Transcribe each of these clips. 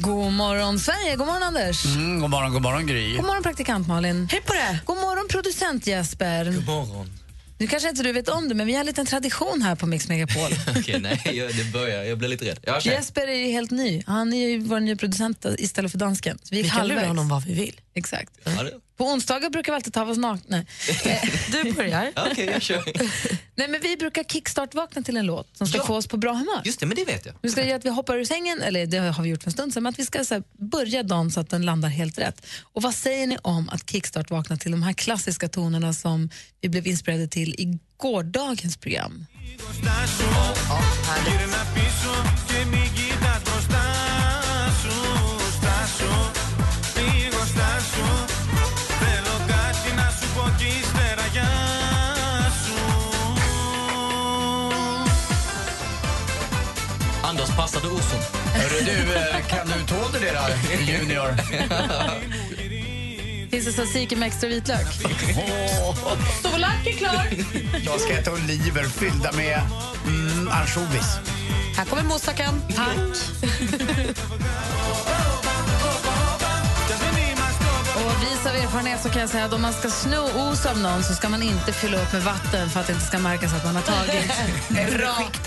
God morgon, Sverige. God morgon, Anders. Mm, god morgon, god morgon Gry. God morgon, praktikant Malin. Hej på det! God morgon, producent Jesper. God morgon. Nu kanske inte du vet om det, men vi har en liten tradition här på Mix Megapol. Okej, nej, jag, det börjar, jag blir lite rädd. Ja. Jesper är ju helt ny. Han är ju vår nya producent istället för dansken. Så vi, Vi kan lura honom vad vi vill. Exakt. Ja, det- På onsdagar brukar vi alltid ta av oss nakna. Du börjar. ja, okej, jag kör. Nej, men vi brukar kickstart-vakna till en låt som ska Ja. få oss på bra humör. Just det, men det vet jag. Vi ska göra att vi hoppar ur sängen, eller det har vi gjort för en stund sedan, men att vi ska så här, börja dagen så att den landar helt rätt. Och vad säger ni om att kickstart vakna till de här klassiska tonerna som vi blev inspirerade till i gårdagens program? Anders, du Olsson? Hörru du, eh, kan du tåla det där, Junior? Finns det tzatziki med extra vitlök? Souvlaki är klar! Jag ska äta oliver fyllda med mm, ansjovis. Här kommer moussakan. Tack. Och vis av erfarenhet så kan jag säga att om man ska sno os av någon så ska man inte fylla upp med vatten för att det inte ska märkas att man har tagit.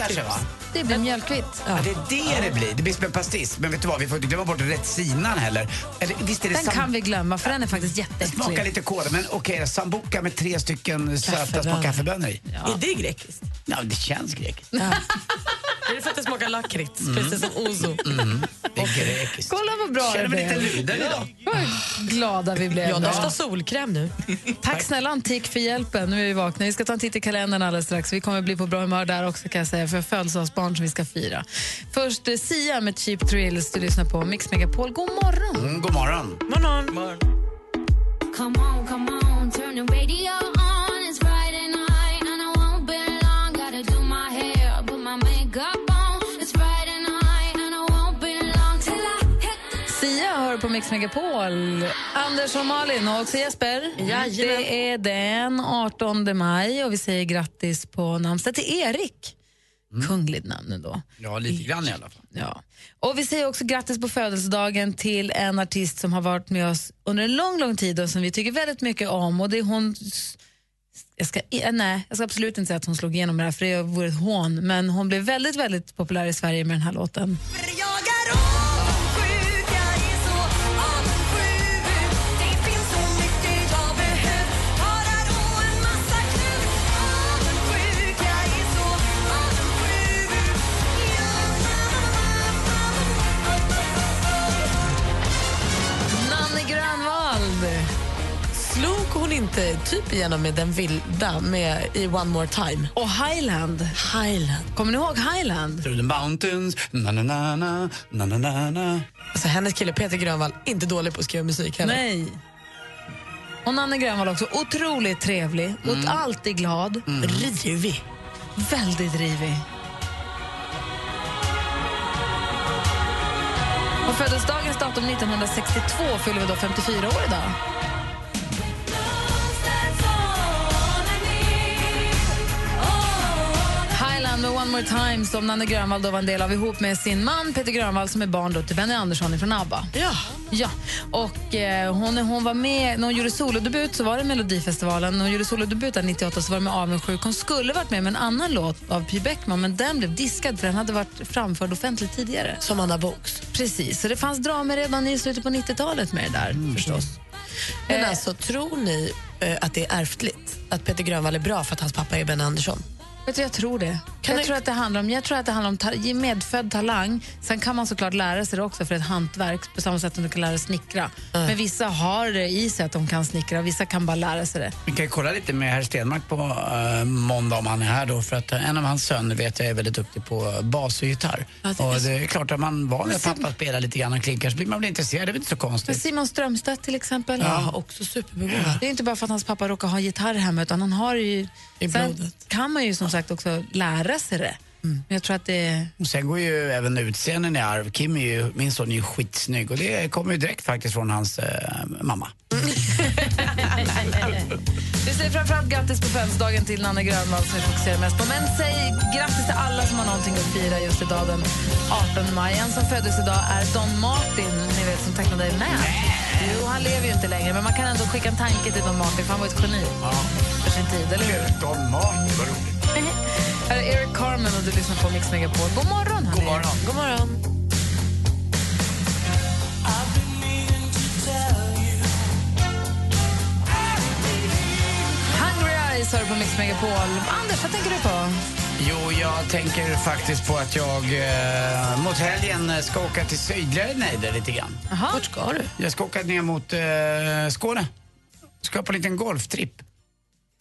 Sig va? Det blir mjölkvitt. Ja, det är det det blir. Det blir som en pastis. Men vet du vad, vi får inte glömma bort retsinan heller. Eller, visst är det Den sam- kan vi glömma för den är faktiskt Smakar jätteäcklig. lite kåda, men okej, sambuca med tre stycken söta små Kaffebönor. kaffebönor i. Är det grekiskt? Ja, det känns grekiskt. Är det för att det smakar lakrits, precis som ouzo? Det är grekiskt. Kolla vad bra Känner det mig lite blev. luden idag. Vad glada vi blev. Jag doftar solkräm nu. Tack snälla Antik för hjälpen. Nu är vi vakna. Vi ska ta en titt i kalendern alldeles strax. Vi kommer bli på bra humör där också kan jag säga för födelsedagsbarn som vi ska fira. Först eh, Sia med Cheap Thrills. Du lyssnar på Mix Megapol. God morgon! Mm, god morgon. Morgon. Come on, come on, turn the radio on. It's Friday night and I won't be long. Gotta do my hair, put my makeup on. It's Friday night and I won't be long till I hit the Sia hör på Mix Megapol. Anders och Malin och också Jesper. Jajamän. Det är den 18 maj och vi säger grattis på namnsdag till Erik. Kungligt namn ändå. Ja, lite grann i alla fall. Ja. Och vi säger också grattis på födelsedagen till en artist som har varit med oss under en lång, lång tid och som vi tycker väldigt mycket om. Och det är hon... Jag ska, eh, nej, jag ska absolut inte säga att hon slog igenom det här för det vore ett hån. Men hon blev väldigt, väldigt populär i Sverige med den här låten. inte eh, typ igenom med den vilda med i One More Time. Och Highland. Highland. Kommer ni ihåg Highland? Through the mountains, na-na-na-na, na-na-na-na. Alltså, hennes kille Peter Grönvall, inte dålig på att skriva musik heller. Nej. Och Nanne Grönvall också. Otroligt trevlig, mm. alltid glad. Mm. Rivig. Väldigt rivig. Och födelsedagens datum 1962 fyller vi då 54 år idag. Highland med One More Time som Nanne Grönvall då var en del av ihop med sin man Peter Grönvall som är barn då till Benny Andersson från ABBA. Ja. Ja, och eh, hon, hon var med, när hon gjorde solodebut så var det Melodifestivalen. När hon gjorde solodebut där 98 så var det med Avundsjuk. Hon skulle varit med med en annan låt av Py Bäckman men den blev diskad för den hade varit framförd offentligt tidigare. Som Anna Box. Precis, så det fanns drama redan i slutet på 90-talet med det där förstås. Men Eh. alltså, tror ni eh, att det är ärftligt? Att Peter Grönvall är bra för att hans pappa är Ben Andersson? Vet du, jag tror det. jag, tror att det handlar om, jag tror att det handlar om ta, medfödd talang. Sen kan man såklart lära sig det också för ett hantverk på samma sätt som du kan lära dig snickra. Men vissa har det i sig att de kan snickra och vissa kan bara lära sig det. Vi kan kolla lite med herr Stenmark på uh, måndag om han är här då för att uh, en av hans söner vet jag är väldigt duktig på bas och gitarr. Ja, det är och det är klart att man var med pappa spelar lite grann och klinkar så blir man väl intresserad, det är väl inte så Men konstigt. Simon Strömstedt till exempel. Ja, också superbegåvad. Det är inte bara för att hans pappa råkar ha gitarr hemma utan han har ju... I Sen blodet. kan man ju som sagt också lära sig det. Men jag tror att det. Och sen går ju även utseendet i arv. Kim är ju, min son är ju skitsnygg och det kommer ju direkt faktiskt från hans eh, mamma. Vi säger framförallt grattis på födelsedagen till Nanne Grönvall som vi fokuserar mest på. Men säg grattis till alla som har någonting att fira just idag den 18 maj. En som föddes idag är Don Martin, ni vet som tecknade med. Jo, han lever ju inte längre, men man kan ändå skicka en tanke till Don Martin för han var ett geni för sin tid, eller hur? Don Martin, vad roligt. Här är Eric Carmen och du lyssnar på Mix Megapol. God morgon, hörni. God morgon. God morgon. Hungry Eyes hör på Mix Megapol. Anders, vad tänker du på? Jo, jag tänker faktiskt på att jag eh, mot helgen eh, ska åka till sydligare nejder lite grann. Vart ska du? Jag ska åka ner mot eh, Skåne. Ska på en liten golftripp.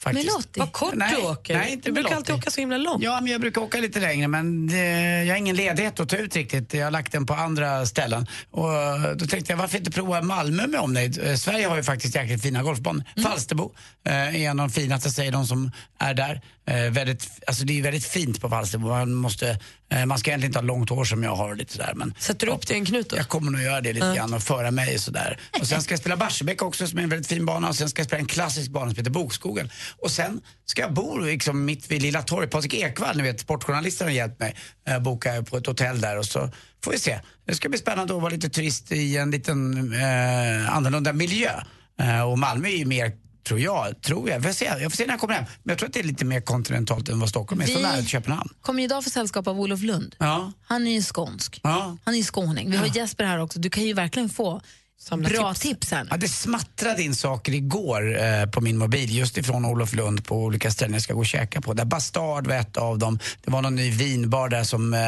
Faktiskt. Med Lottie? Vad kort Nej, du åker. nej, inte du brukar alltid åka så himla långt. Ja, men jag brukar åka lite längre men det, jag har ingen ledighet att ta ut riktigt. Jag har lagt den på andra ställen. Och då tänkte jag, varför inte prova Malmö med omnejd? Eh, Sverige har ju faktiskt jäkligt fina golfbanor. Falsterbo eh, är en av de finaste, säger de som är där. Eh, väldigt, alltså det är väldigt fint på Falsterbo. Man, måste, eh, man ska egentligen inte ha långt hår som jag har lite sådär. Men, Sätter du upp det i en knut då? jag kommer nog göra det lite Ja. grann och föra mig sådär. Och sen ska jag spela Barsebäck också som är en väldigt fin bana och sen ska jag spela en klassisk bana som heter Bokskogen. Och sen ska jag bo liksom mitt vid Lilla torget. Patrik Ekwall, ni vet sportjournalisten har hjälpt mig. Eh, boka på ett hotell där och så får vi se. Det ska bli spännande att vara lite turist i en liten eh, annorlunda miljö. Eh, och Malmö är ju mer Tror jag, tror jag. Jag får, se. jag får se när jag kommer hem. Men jag tror att det är lite mer kontinentalt än vad Stockholm är. Så Vi- nära till Köpenhamn. kommer idag få sällskap av Olof Lund. Ja. Han är ju skånsk. Ja. Han är ju skåning. Vi har Jesper här också. Du kan ju verkligen få bra tips. tips här. Ja, det smattrade in saker igår eh, på min mobil just ifrån Olof Lund på olika ställen jag ska gå och käka på. Där Bastard var ett av dem. Det var någon ny vinbar där som eh,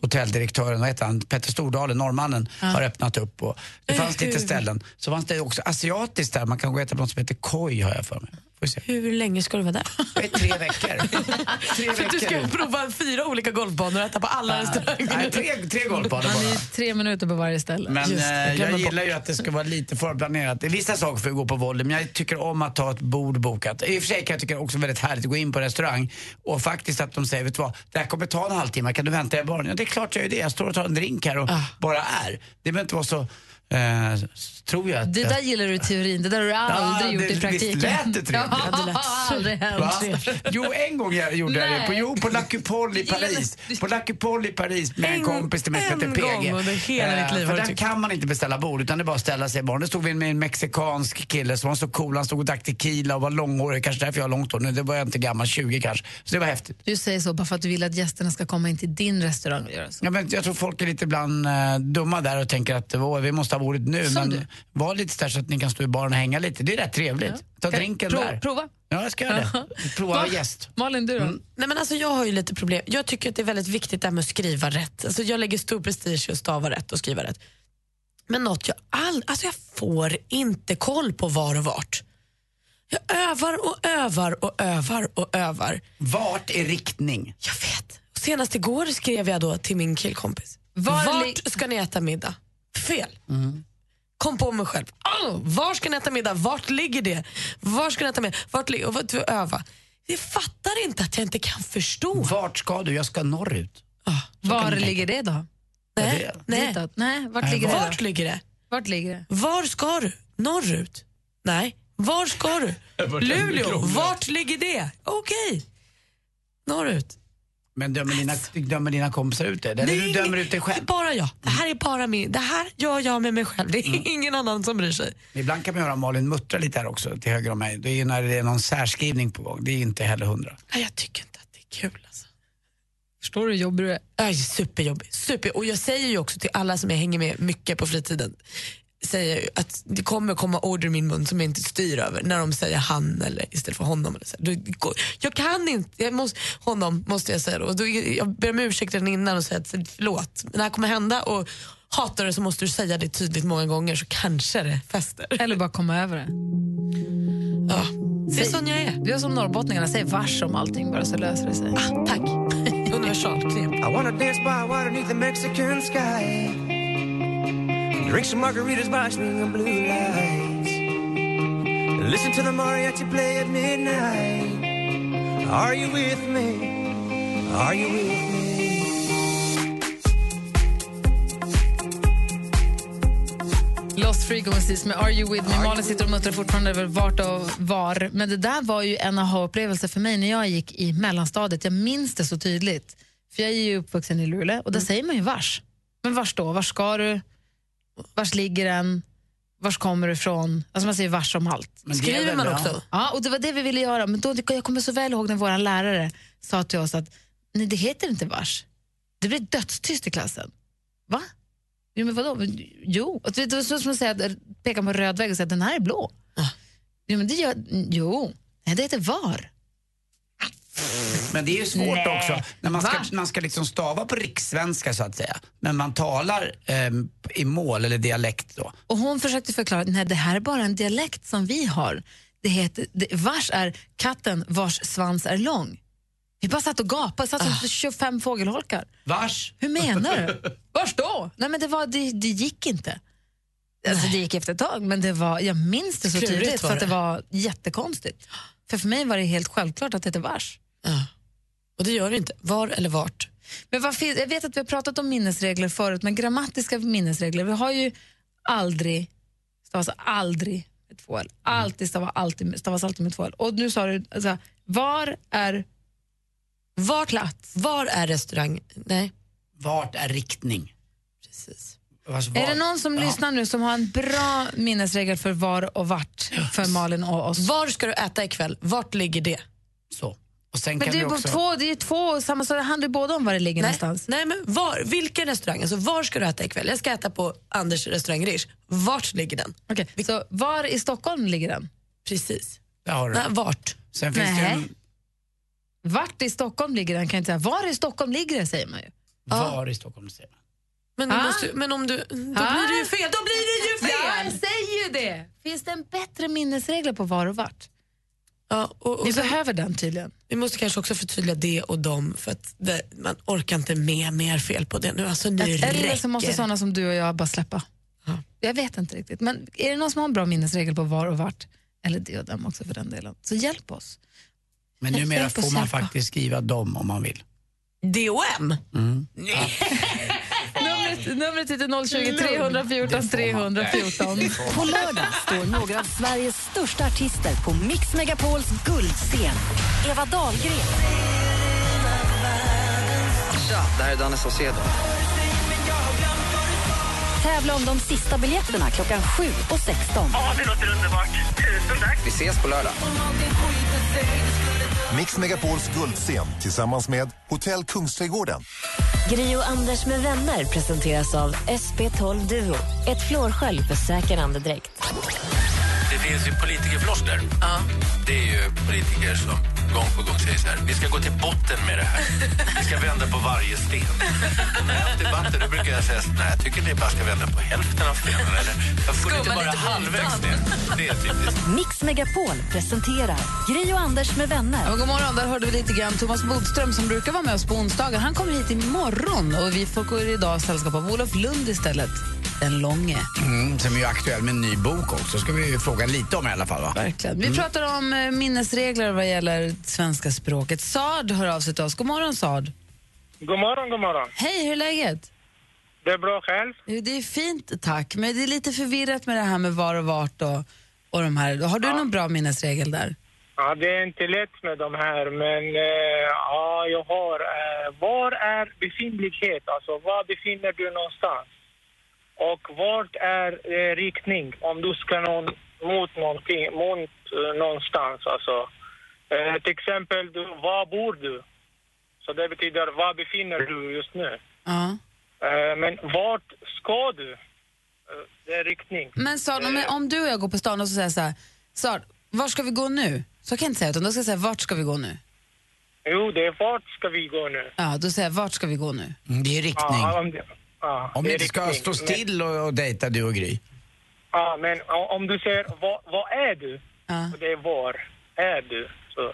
hotelldirektören, vad heter han, Petter Stordalen, norrmannen, har öppnat upp. Och det fanns lite ställen. Så fanns det också asiatiskt där, man kan gå och äta på något som heter koi har jag för mig. Får. Hur länge ska du vara där? Är tre veckor. tre att du ska veckor. prova fyra olika golfbanor och äta på alla restauranger. Nej, tre, tre golfbanor Han är bara. ju tre minuter på varje ställe. Men Just eh, jag glömmer gillar ju att det ska vara lite förplanerat. Det är vissa saker för att gå på volley, men jag tycker om att ta ett bord bokat. I och för sig kan jag tycka det är också väldigt härligt att gå in på restaurang och faktiskt att de säger, vet du vad, det här kommer ta en halvtimme, kan du vänta i baren? Ja, det är klart jag gör det. Jag står och tar en drink här och Ah. bara är. Det behöver inte vara så, eh, tror jag att... Det där gillar du i teorin, det där har du aldrig gjort det- i visst praktiken. lät det trevligt? Ja, Ja, det lät aldrig hänt. Jo, en gång jag gjorde jag det. På, jo, på La Coupole i Paris. På La Coupole i Paris med en, En- kompis till mig som en heter PG. gång under hela ditt liv för har du där kan man inte beställa bord utan det är bara att ställa sig i baren. Det stod vi med en mexikansk kille som var så cool. Han stod och drack tequila och var långhårig. Kanske därför jag har långt hår nu. Det var jag inte gammal, 20 kanske. Så det var häftigt. Du säger så bara för att du vill att gästerna ska komma in till din restaurang och göra så. Ja, men jag tror folk är lite ibland eh, dumma där och tänker att "Åh, vi måste ha bordet nu. Som men du. Var lite där så att ni kan stå i baren och hänga lite. Det är rätt trevligt. Ta Kan- drinken prov- där. Prova. Ja, jag ska göra det. Prova att vara gäst. Malin, du då? Nej, men alltså, jag har ju lite problem. Jag tycker att det är väldigt viktigt det här med att skriva rätt. Alltså, jag lägger stor prestige i att stava rätt och skriva rätt. Men något jag all, alltså jag får inte koll på var och vart. Jag övar och övar och övar och övar. Vart är riktning? Jag vet. Senast igår skrev jag då till min killkompis. Var Vart ska ni äta middag? Fel. Kom på mig själv. Oh, var ska ni äta middag? Vart ligger det? Var ska ni äta middag? Vart ligger och vart öva? Jag fattar inte att jag inte kan förstå. Vart ska du? Jag ska norrut. Ah, Var ligger det då? nej, nej. Ditåt? Nej, vart Nej, ligger det Vart då? ligger det? Vart ligger det? Var ska du? Norrut? Nej. Var ska du? Luleå? Vart ligger det? Okej. Norrut. Men dömer dina, dömer dina kompisar ut det? Eller Det du dömer ut dig Det själv? är bara jag. Det här är bara min. Det här gör jag med mig själv. Det är ingen annan som bryr sig. Ibland kan man höra Malin muttra lite här också till höger om mig. Det är ju när det är någon särskrivning på gång. Det är inte heller hundra. Nej, jag tycker inte att det är kul. Alltså. Förstår du hur jobbig du är? Jag är superjobbig. Super. Och jag säger ju också till alla som jag hänger med mycket på fritiden. Säger att det kommer komma ord ur min mun som jag inte styr över när de säger han eller istället för honom. Eller så. Jag kan inte, jag måste, honom måste jag säga då. Och då. Jag ber om ursäkt redan innan och säger att förlåt, men det här kommer hända och hatar du så måste du säga det tydligt många gånger så kanske det fäster. Eller bara komma över det. Ja, det är sån jag är. Vi är som norrbottningarna, säg vars om allting bara så löser det sig. Ah, tack. Universalknep. Drink some margaritas by swinging blue lights. Listen to the mariachi play at midnight. Are you with me? Are you with me? Lost Frequencies med Are You With Me. Malin sitter och muttrar fortfarande över vart och var. Men det där var ju en aha-upplevelse för mig när jag gick i mellanstadiet. Jag minns det så tydligt. För jag är ju uppvuxen i Luleå och där säger man ju vars. Men vars då? Vars ska du? Vars ligger den? Vars kommer du ifrån? Alltså man säger vars om allt. Men är väl bra. Ja, och det var det vi ville göra. Men då, jag kommer så väl ihåg när vår lärare sa till oss att nej, det heter inte vars. Det blir dödstyst i klassen. Va? Jo, men vadå? Jo, Och det var så som att säga, att peka på röd vägg och säga att den här är blå. Jo, men det gör, jo, nej, det heter var. Men det är ju svårt Nej. också när man ska, Va? man ska liksom stava på rikssvenska så att säga. Men man talar ehm, i mål eller dialekt då. Och hon försökte förklara att det här är bara en dialekt som vi har. Det heter, det, vars är katten vars svans är lång. Vi bara satt och gapade, satt som 25 fågelholkar. Vars? Hur menar du? Vars då? Nej, men det, var, det, det gick inte. Alltså, det gick efter ett tag, men det var, jag minns det så Klurigt tydligt för att det det. var jättekonstigt. För för mig var det helt självklart att det hette vars. Ja. Och det gör det inte. Var eller vart. Men vad jag vet att vi har pratat om minnesregler förut, men grammatiska minnesregler, vi har ju aldrig, stavas aldrig med två L. Alltid stavas alltid, stavas alltid med två L. Och nu sa du, alltså, var är Var, plats. var är restaurang? Nej. Vart är riktning? Precis. Vars, Är det någon som Ja. lyssnar nu som har en bra minnesregel för var och vart för Malin och oss? Var ska du äta ikväll? Vart ligger det? Så. Och sen Men kan det är, också... två, det är två samma sak, det handlar ju både om var det ligger Nej, någonstans. nej men var, vilken restaurang? Alltså var ska du äta ikväll? Jag ska äta på Anders restaurang Rish. Vart ligger den? Okej, så var i Stockholm ligger den? Precis. Där har du. Nej, vart? Sen finns Nej. en... Vart i Stockholm ligger den kan jag inte säga. Var i Stockholm ligger det säger man ju. Var i Stockholm säger man. Men, du Ah. måste, men om du... Då Ah. blir det ju fel. Då blir det ju Ja, jag fel! säger ju det. Finns det en bättre minnesregel på var och vart? Ja, och, och Ni sen, behöver den tydligen. vi måste kanske också förtydliga det och dem för att det, man orkar inte med mer fel på det nu. Alltså nu Eller räcker. så måste sådana som du och jag bara släppa. Ja. Jag vet inte riktigt. Men är det någon som har en bra minnesregel på var och vart? Eller det och dem också för den delen. Så hjälp oss. Men numera får man faktiskt skriva dem om man vill. D.O.M. Numret, numret är 020 314 314. På lördag står några av Sveriges största artister på Mix Megapols guldscen. Eva Dahlgren, Tja, det här är Danne Saucedo. tävla om de sista biljetterna klockan 7 och 16. det låter underbart. Tusen tack. Vi ses på lördag. Mix Megapols guldscen tillsammans med Hotell Kungsträdgården. Gri och Anders med vänner presenteras av SP12 Duo. Ett flårskölj för säker andedräkt. Det finns ju politikerfloskler. Det är ju politiker som gång på gång säger så här, vi ska gå till botten med det här. Vi ska vända på varje sten. Och när jag har debatter då brukar jag säga så, jag tycker ni bara ska vända på hälften av stenen. Eller, jag får inte bara halvvägs ner. Det är typiskt. Mix Megapol presenterar Gri och Anders med vänner. Ja, god morgon, där hörde vi lite grann Thomas Bodström som brukar vara med oss på onsdagar. Han kommer hit imorgon och vi får idag sällskap av Olof Lund istället. Den långe. Mm, som är ju aktuell med en ny bok också. ska vi fråga lite om i alla fall va? Verkligen. Vi pratar om eh, minnesregler vad gäller svenska språket. Sard hör av sig till oss. God morgon Sard. God morgon, god morgon. Hej, hur är läget? Det är bra själv. Det är fint, tack. Men det är lite förvirrat med det här med var och vart och, och de här. Har du någon bra minnesregel där? Ja, det är inte lätt med de här, men eh, ja, jag har... Eh, var är befintlighet? Alltså, var befinner du någonstans? Och vart är eh, riktning? Om du ska någon, mot någonting, mot eh, någonstans, alltså. Eh, till exempel, du, var bor du? Så det betyder, var befinner du just nu? Ja. Eh, men vart ska du? det är riktning. Men Sard, om, om du och jag går på stan och så säger så här, Sard, var ska vi gå nu? Så kan jag inte säga, utan då ska jag säga, vart ska vi gå nu? Jo, det är vart ska vi gå nu? Ja, då säger jag, vart ska vi gå nu? Mm, Det är riktning. Ja, om det, ja, Om det vi är inte ska riktning. stå still och, och dejta du och Gry. Ja, men om du säger vad, är du? Ja. Och det är var är du? Så.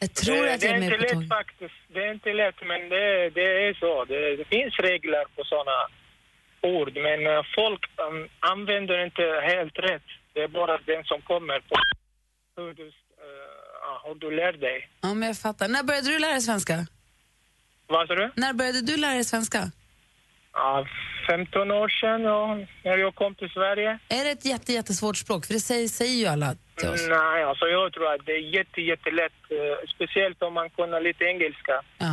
Jag tror det, att det jag är är med inte på lätt faktiskt. Det är inte lätt, men det, det är så. Det, det finns regler på såna ord, men eh, folk um, använder inte helt rätt. Det är bara den som kommer på hur du, hur du lär dig. Ja, men jag fattar. När började du lära dig svenska? Vad sa du? När började du lära dig svenska? Ja, 15 år sedan, ja, när jag kom till Sverige. Är det ett jätte, jättesvårt språk? För det säger, säger ju alla till oss. Nej, alltså jag tror att det är jätte, jättelätt. eh, Speciellt om man kan lite engelska. Ja.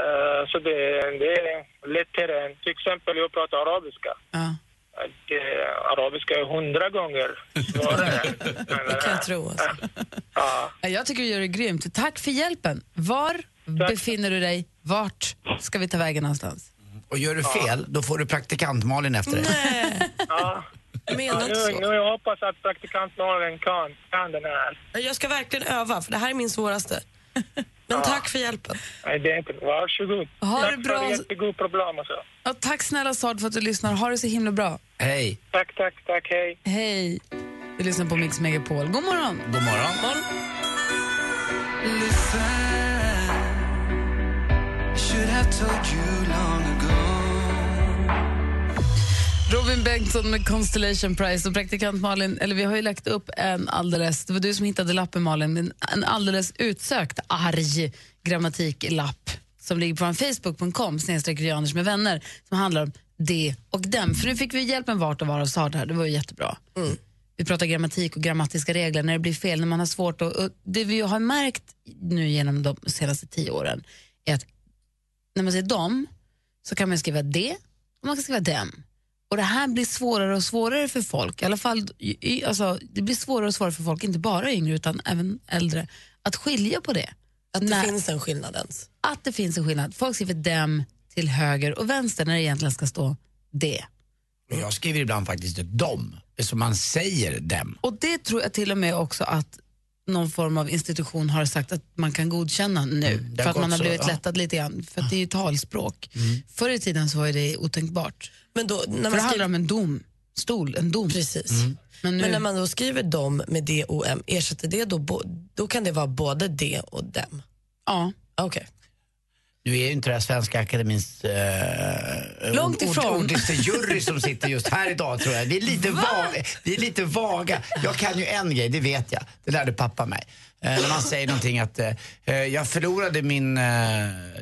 Eh, Så det, det är lättare än till exempel jag pratar arabiska. Ja. Det, arabiska är hundra gånger svårare. Det kan jag tro. Alltså. ja. Ja, Jag tycker du gör det grymt. Tack för hjälpen. Var befinner du dig? Vart ska vi ta vägen någonstans? Och gör du fel, då får du praktikant Malin efter dig. Ja. Menar Ja, nu, nu jag hoppas att praktikant Malin kan, kan den här. Jag ska verkligen öva, för det här är min svåraste. Men tack för hjälpen. Nej, det är inte... Varsågod. Ha Tack det bra. för jättegod program alltså. Ja, tack snälla Sard för att du lyssnar. Ha det så himla bra. Hej. Tack, tack, tack. Hej. Hej. Du lyssnar på Mix Megapol. God morgon. God morgon. Robin Bengtsson med Constellation Prize och praktikant Malin, eller vi har ju lagt upp en alldeles, det var du som hittade lappen Malin, en, alldeles utsökt arg grammatiklapp som ligger på facebook.com snedstreck med vänner som handlar om det och dem. För nu fick vi hjälp med vart och var och sa det här, det var ju jättebra. Vi pratar grammatik och grammatiska regler när det blir fel, när man har svårt att, och det vi har märkt nu genom de senaste tio åren är att när man säger dem så kan man skriva det och man kan skriva dem. Och det här blir svårare och svårare för folk, i alla fall i- alltså, det blir svårare och svårare för folk, inte bara yngre utan även äldre, att skilja på det. Att det När- finns en skillnad ens. Att det finns en skillnad. Folk skriver dem till höger och vänster när det egentligen ska stå det. Men Jag skriver ibland faktiskt dom, som man säger dem. Och det tror jag till och med också att någon form av institution har sagt att man kan godkänna nu. Mm, för att man har så, blivit ja. lättad lite grann. För att det är ju talspråk. Förr i tiden så var det otänkbart. Men då, när För man det handlar skriver, om en dom. Stol, en dom. precis. Men nu, Men när man då skriver dom med D och M, ersätter det då, bo- då kan det vara både D och dem? ja. Okej. Nu är ju inte det här Svenska Akademins eh, Långt ifrån. jury som sitter just här idag tror jag. Vi är, lite vaga, vi är lite vaga. Jag kan ju en grej, det vet jag. Det lärde pappa mig. Eh, när man säger någonting att eh, eh, jag förlorade min eh,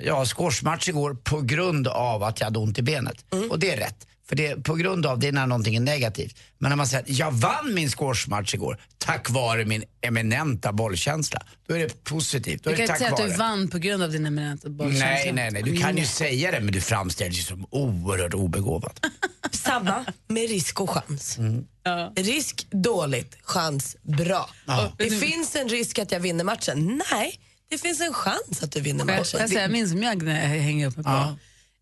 ja, squashmatch igår på grund av att jag hade ont i benet. Och det är rätt. För det, på grund av det är när någonting är negativt. Men när man säger att jag vann min squashmatch igår tack vare min eminenta bollkänsla. Då är det positivt. Då Du kan inte säga att vare. du vann på grund av din eminenta bollkänsla. Nej, nej, nej. Du kan ju säga det men du framställer dig som oerhört obegåvad. Samma med risk och chans. Risk dåligt, chans bra. Ja. Det finns en risk att jag vinner matchen. Nej, det finns en chans att du vinner jag, matchen. får jag säga min som jag hänger upp mig på? Ja.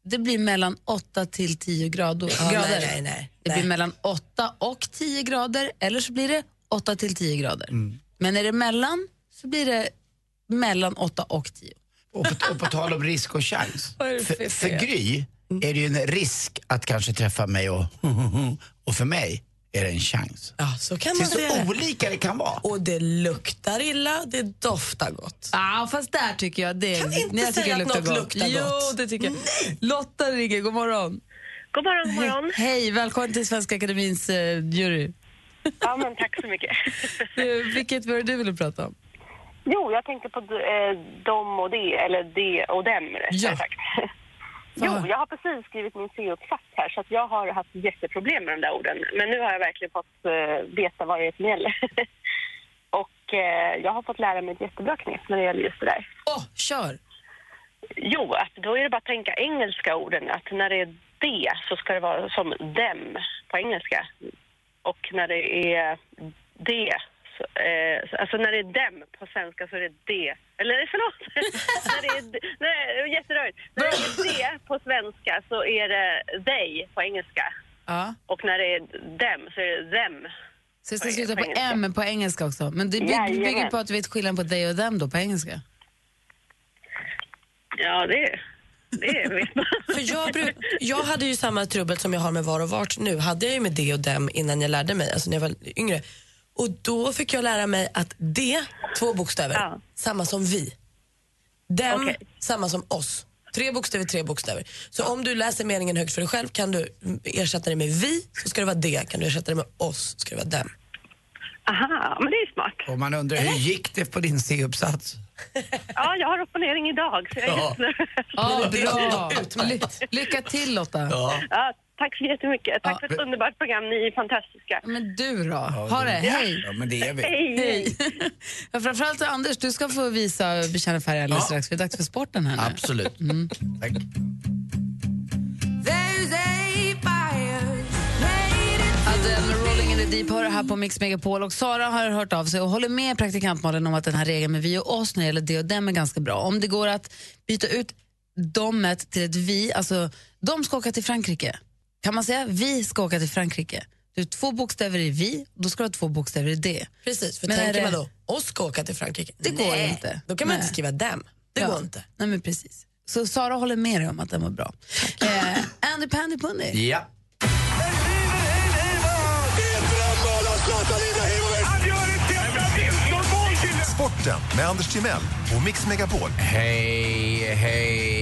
Det blir mellan 8 till 10 grader. Ja, grader. nej, nej, nej. Det blir mellan 8 och 10 grader eller så blir det 8 till 10 grader. Mm. Men är det mellan så blir det mellan 8 och 10. Och på, och på tal om risk och chans. För För? Gry är det ju en risk att kanske träffa mig och, och för mig är det en chans. Ja, så kan Det är man så det. olika det kan vara. Och det luktar illa, det doftar gott. Ja, ah, fast där tycker jag det Kan inte jag tycker säga det att luktar något gott. luktar Jo, gott. det tycker jag. Lotta ringer, god morgon. God morgon, god morgon. Hej, hej, välkommen till Svenska Akademins eh, jury. Ja, men tack så mycket. Du, vilket var det du ville prata om? Jo, jag tänkte på eh, dom och det, eller det och dem rättare Ja. sagt. Jo, jag har precis skrivit min C-uppsats här så att jag har haft jätteproblem med de där orden. Men nu har jag verkligen fått eh, veta vad det är som gäller. och eh, jag har fått lära mig ett jättebra knep när det gäller just det där. Åh, kör! Jo, att då är det bara att tänka engelska orden. Att när det är det så ska det vara som dem på engelska. Och när det är det, så, eh, alltså när det är dem på svenska så är det det. Eller förlåt! när det är, nej, det är jätterörigt. När det är det på svenska så är det they på engelska. Ja. Och när det är dem så är det them. Så det ska På sluta på engelska. M på engelska också. Men det by- Jajamän. bygger på att du vet skillnaden på dig och dem då på engelska. Ja, det, det är visst. För jag, bruk, jag hade ju samma trubbel som jag har med var och vart nu. Hade jag ju med det och dem innan jag lärde mig, alltså när jag var yngre. Och då fick jag lära mig att det, två bokstäver, samma som vi. Dem, samma som oss. Tre bokstäver, tre bokstäver. Så om du läser meningen högt för dig själv kan du ersätta det med vi, så ska det vara det. Kan du ersätta det med oss, så ska det vara dem. Aha, men det är smart. Och man undrar, hur gick det på din C-uppsats? Ja, jag har opponering idag så jag är Ja. Ja, bra. Ly lycka till Lotta. Ja, tack så jättemycket. Tack för ett underbart program. Ni är fantastiska. Men du då? ha det, hej. Ja, men det är vi. Hej. Hej. Ja, framförallt Anders, du ska få visa Bekänna färg alldeles strax. för Det är dags för sporten här nu. Absolut. Mm. Tack. Adele Rolling in the Deep hör här på Mix Megapol och Sara har hört av sig och håller med praktikantmalen om att den här regeln med vi och oss när det gäller det och dem är ganska bra. Om det går att byta ut domet till ett vi, alltså de ska åka till Frankrike. Kan man säga vi ska åka till Frankrike? Du har två bokstäver i vi, då ska du ha två bokstäver i det. Precis, för Men är tänker det- man då, oss ska åka till Frankrike. Det går Nej, inte. Då kan man Nej. inte skriva dem. Det Ja. går inte. Nej men precis. Så Sara håller med dig om att den var bra. Eh, Andy Pandy Pundy. Ja. Sporten med Anders Timell och Mix Megapol. Hej, hej.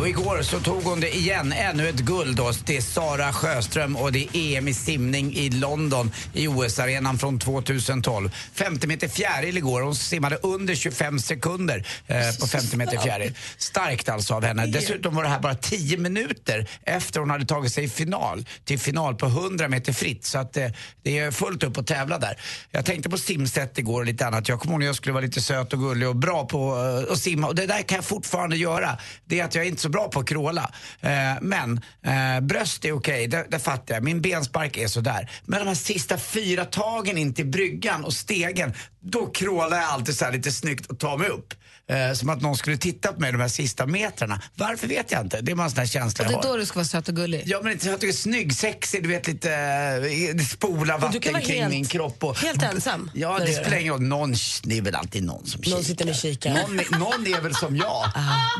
Och igår så tog hon det igen, ännu ett guld då. Det är Sara Sjöström och det är EM i simning i London i OS-arenan från 2012. 50 meter fjäril igår. Hon simmade under 25 sekunder eh, på 50 meter fjäril. Starkt alltså av henne. Dessutom var det här bara 10 minuter efter hon hade tagit sig i final till final på 100 meter fritt. Så att eh, det är fullt upp att tävla där. Jag tänkte på simsätt igår och lite annat. Jag kommer ihåg när jag skulle vara lite söt och gullig och bra på eh, att simma. Och det där kan jag fortfarande göra. Det är att jag är inte så bra på att kråla. Eh, men eh, bröst är okej, det, det fattar jag. Min benspark är sådär. Men de här sista fyra tagen in till bryggan och stegen, då krålar jag alltid så här lite snyggt och tar mig upp. Eh, som att någon skulle titta på mig de här sista metrarna. Varför vet jag inte. Det är bara en sån här känsla Och det är då du ska vara söt och gullig. Ja men inte att du är snygg, sexig, du vet lite, eh, det Och du vatten kan vara kring helt- min kropp. Och, helt ensam Ja, det spelar det. ingen roll. Någon, det är väl alltid någon som kikar. Någon sitter och kikar. Någon, någon är väl som jag.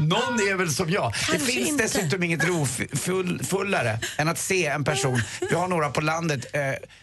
Någon är väl som jag. det Kanske finns inte. dessutom inget rofullare än att se en person, vi har några på landet, eh,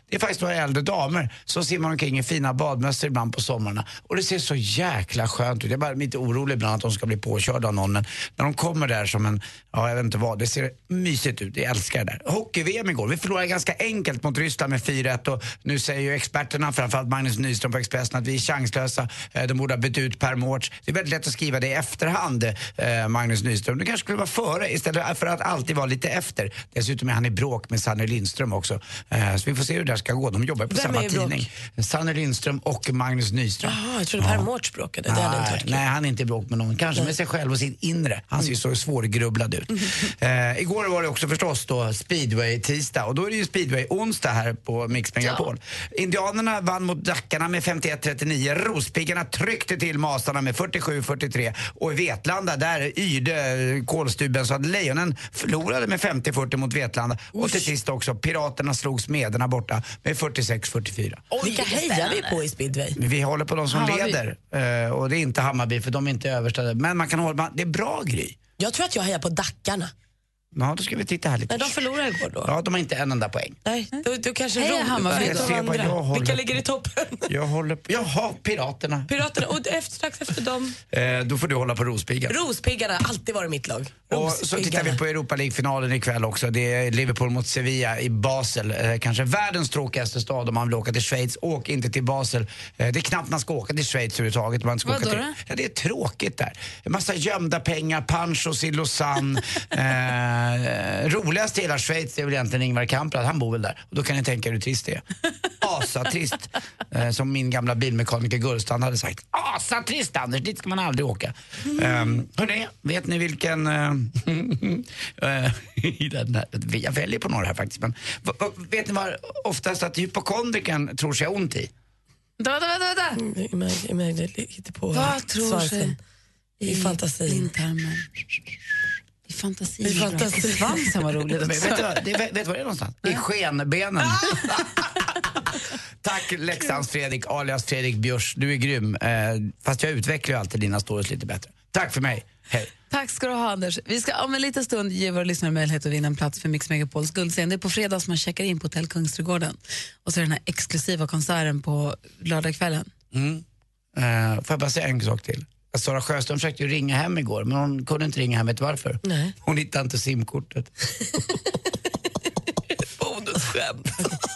det är faktiskt några äldre damer som simmar omkring i fina badmössor ibland på sommarna. Och det ser så jäkla skönt ut. Jag är bara lite orolig ibland att de ska bli påkörda av någon. Men när de kommer där som en, ja jag vet inte vad, det ser mysigt ut. Jag älskar det där. Hockey-VM igår, vi förlorade ganska enkelt mot Ryssland med 4-1 och nu säger ju experterna, framförallt Magnus Nyström på Expressen, att vi är chanslösa. Eh, De borde ha bytt ut Per Mårts. Det är väldigt lätt att skriva det i efterhand, eh, Magnus Nyström. Det kanske skulle vara före istället för att alltid vara lite efter. Dessutom är han i bråk med Sanny Lindström också. Eh, Så vi får se hur det där ska gå. De jobbar på Vem samma tidning. Sanny Lindström och Magnus Nyström. Jaha, jag trodde Per Mårts bråkade. Det hade inte Nej, varit kul. nej, han är inte i bråk med någon. Kanske med sig själv och sitt inre. Han ser ju så svårgrubblad ut. Eh, igår var det också förstås då speedway-tisdag och då är det ju speedway-onsdag här på Mix Megapol. Indianerna vann mot Dackarna med 51-39. Rospiggarna tryckte till Masarna med 47-43 och i Vetlanda där yrde kolstuben så att Lejonen förlorade med 50-40 mot Vetlanda. Och till sist också Piraterna slog Smederna borta med 46-44. Vilka hejar vi på i speedway? Vi håller på de som Hammarby. leder eh, och det är inte Hammarby för de är inte översta. Men man kan hålla, man, det är bra Gry. Jag tror att jag hejar på Dackarna. Ja, då ska vi titta här lite. Nej, de förlorade igår då. Ja, de har inte en enda poäng. Nej, då, då kanske Rom- Hammarby. vet Jag vad jag håller Vilka på. ligger i toppen? Jag håller på, jaha, Piraterna. Piraterna. Och efter, strax efter dem, Eh, då får du hålla på Rospiggar. Rospiggarna. Alltid varit mitt lag. Och så tittar vi Rospiggarna. på Europa League-finalen ikväll också. Det är Liverpool mot Sevilla i Basel. Eh, kanske världens tråkigaste stad om man vill åka till Schweiz. Åk inte till Basel. Eh, det är knappt man ska åka till Schweiz överhuvudtaget. Man ska Vadå åka till, då? ja, det är tråkigt där. En massa gömda pengar, panchos i Lausanne. Eh, roligast i hela Schweiz är väl egentligen Ingvar Kamprad. Han bor väl där. Och då kan ni tänka er hur trist det är. Asatrist. Eh, som min gamla bilmekaniker Gullstrand hade sagt. Asatrist Anders, dit ska man aldrig åka. Um, hörni, vet ni vilken... eh, eh, i här, jag väljer på några här faktiskt. Men, vet ni vad oftast att hypokondriken tror sig ont i? Vänta, vänta, vänta. Mm, Vad tror sig i fantasin. blindtarmen? I fantasi. I fantasi. Svansen var roligt Men också. vet, du vad, det, vet du vad det är någonstans? I skenbenen. Tack Leksands Fredrik, alias Fredrik Björs. Du är grym. Eh, fast jag utvecklar ju alltid dina stories lite bättre. Tack för mig. Hej. Tack ska du ha, Anders. Vi ska om en liten stund ge våra lyssnare möjlighet att vinna en plats för Mix Megapols guldscen. Det är på fredag som man checkar in på Hotell Kungsträdgården. Och så är det den här exklusiva konserten på lördagskvällen. Mm. Eh, får jag bara säga en sak till? Sara Sjöström försökte ju ringa hem igår, men hon kunde inte ringa hem. Vet varför? Nej. Hon hittade inte simkortet. Bonusskämt.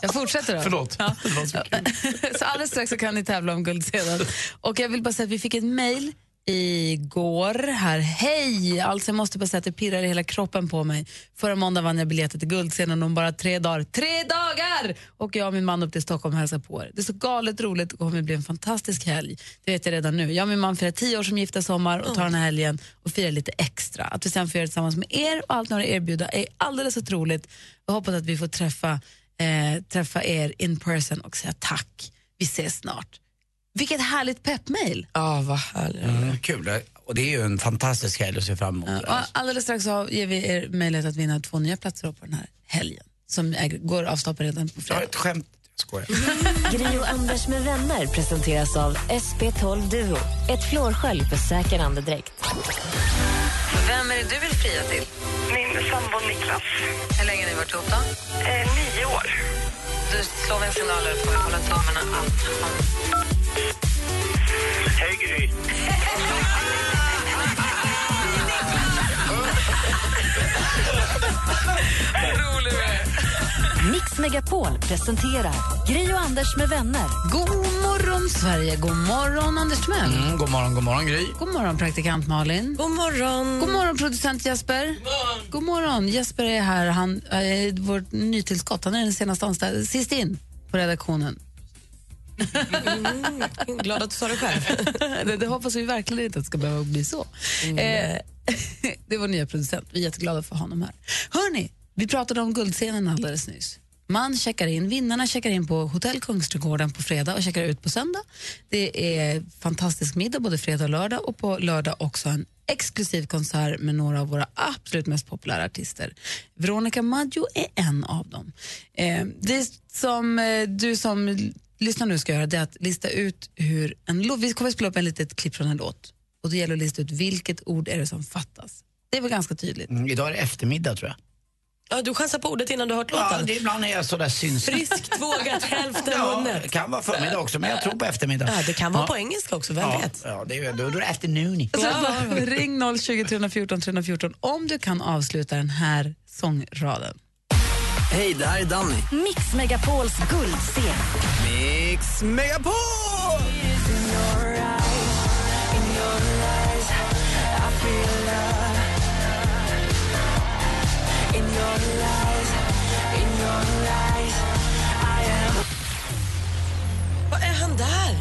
Jag fortsätter då. Förlåt. Ja. Så alldeles strax så kan ni tävla om guldscenen. Och jag vill bara säga att vi fick ett mejl igår här. Hej! Alltså jag måste bara säga att det pirrar i hela kroppen på mig. Förra måndagen vann jag biljetter till guldscenen om bara tre dagar. Tre dagar! Och jag och min man upp till Stockholm och hälsar på er. Det är så galet roligt och kommer bli en fantastisk helg. Det vet jag redan nu. Jag och min man firar tio år som gifta sommar och tar den här helgen och firar lite extra. Att vi sen får göra det tillsammans med er och allt ni har att erbjuda är alldeles otroligt. Jag hoppas att vi får träffa, eh, träffa er in person och säga tack. Vi ses snart. Vilket härligt peppmail. Ja, vad härligt. Mm, kul. Och det är ju en fantastisk helg att se fram emot. Ja, och alldeles strax så ger vi er möjlighet att vinna två nya platser på den här helgen som är, går av stapeln redan på Jag har fredag. ett skämt. Jag. Gri och Anders med vänner presenteras av SP12 Duo. Ett flårskölj för säker andedräkt. Vem är det du vill fria till? Min sambo Niklas, Hur länge har ni varit ihop då? eh, nio år. Du slår en signal och får hålla tummarna att. Hej Gry. Mix Megapol presenterar Gri och Anders med vänner. God morgon, Sverige. God morgon, Anders Timell. Mm, god morgon, god morgon Gry. God morgon, praktikant Malin. God morgon. God morgon, producent Jesper. God morgon. Jesper är här. Han är vårt nytillskott. Han är den senaste anställda, sist in på redaktionen. Mm, glad att du sa det själv. det, det hoppas vi verkligen inte att det ska behöva bli så. Mm. Eh, det är vår nya producent. Vi är jätteglada för honom här. Hörni, vi pratade om guldscenen alldeles nyss. Man checkar in, vinnarna checkar in på Hotell Kungsträdgården på fredag och checkar ut på söndag. Det är fantastisk middag både fredag och lördag och på lördag också en exklusiv konsert med några av våra absolut mest populära artister. Veronica Maggio är en av dem. Eh, det som eh, du som lyssnar nu ska göra det är att lista ut hur en låt, vi kommer att spela upp en litet klipp från en låt och det gäller att lista ut vilket ord är det som fattas. Det är väl ganska tydligt. Mm, idag är det eftermiddag tror jag. Ja, du chansar på ordet innan du har hört Ja, låten. det, ibland är jag sådär synsig. Friskt vågat, hälften Ja, vunnet. det kan vara förmiddag också, men jag tror på eftermiddag. Ja, det kan vara Ja. på engelska också, vem Ja, vet? ja det är, då, då är det afternoon. Så bara, ring 020 314 314 om du kan avsluta den här sångraden. Hej, det här är Danny. Mix Megapols guldscen. Mix Megapol! Vad är han där?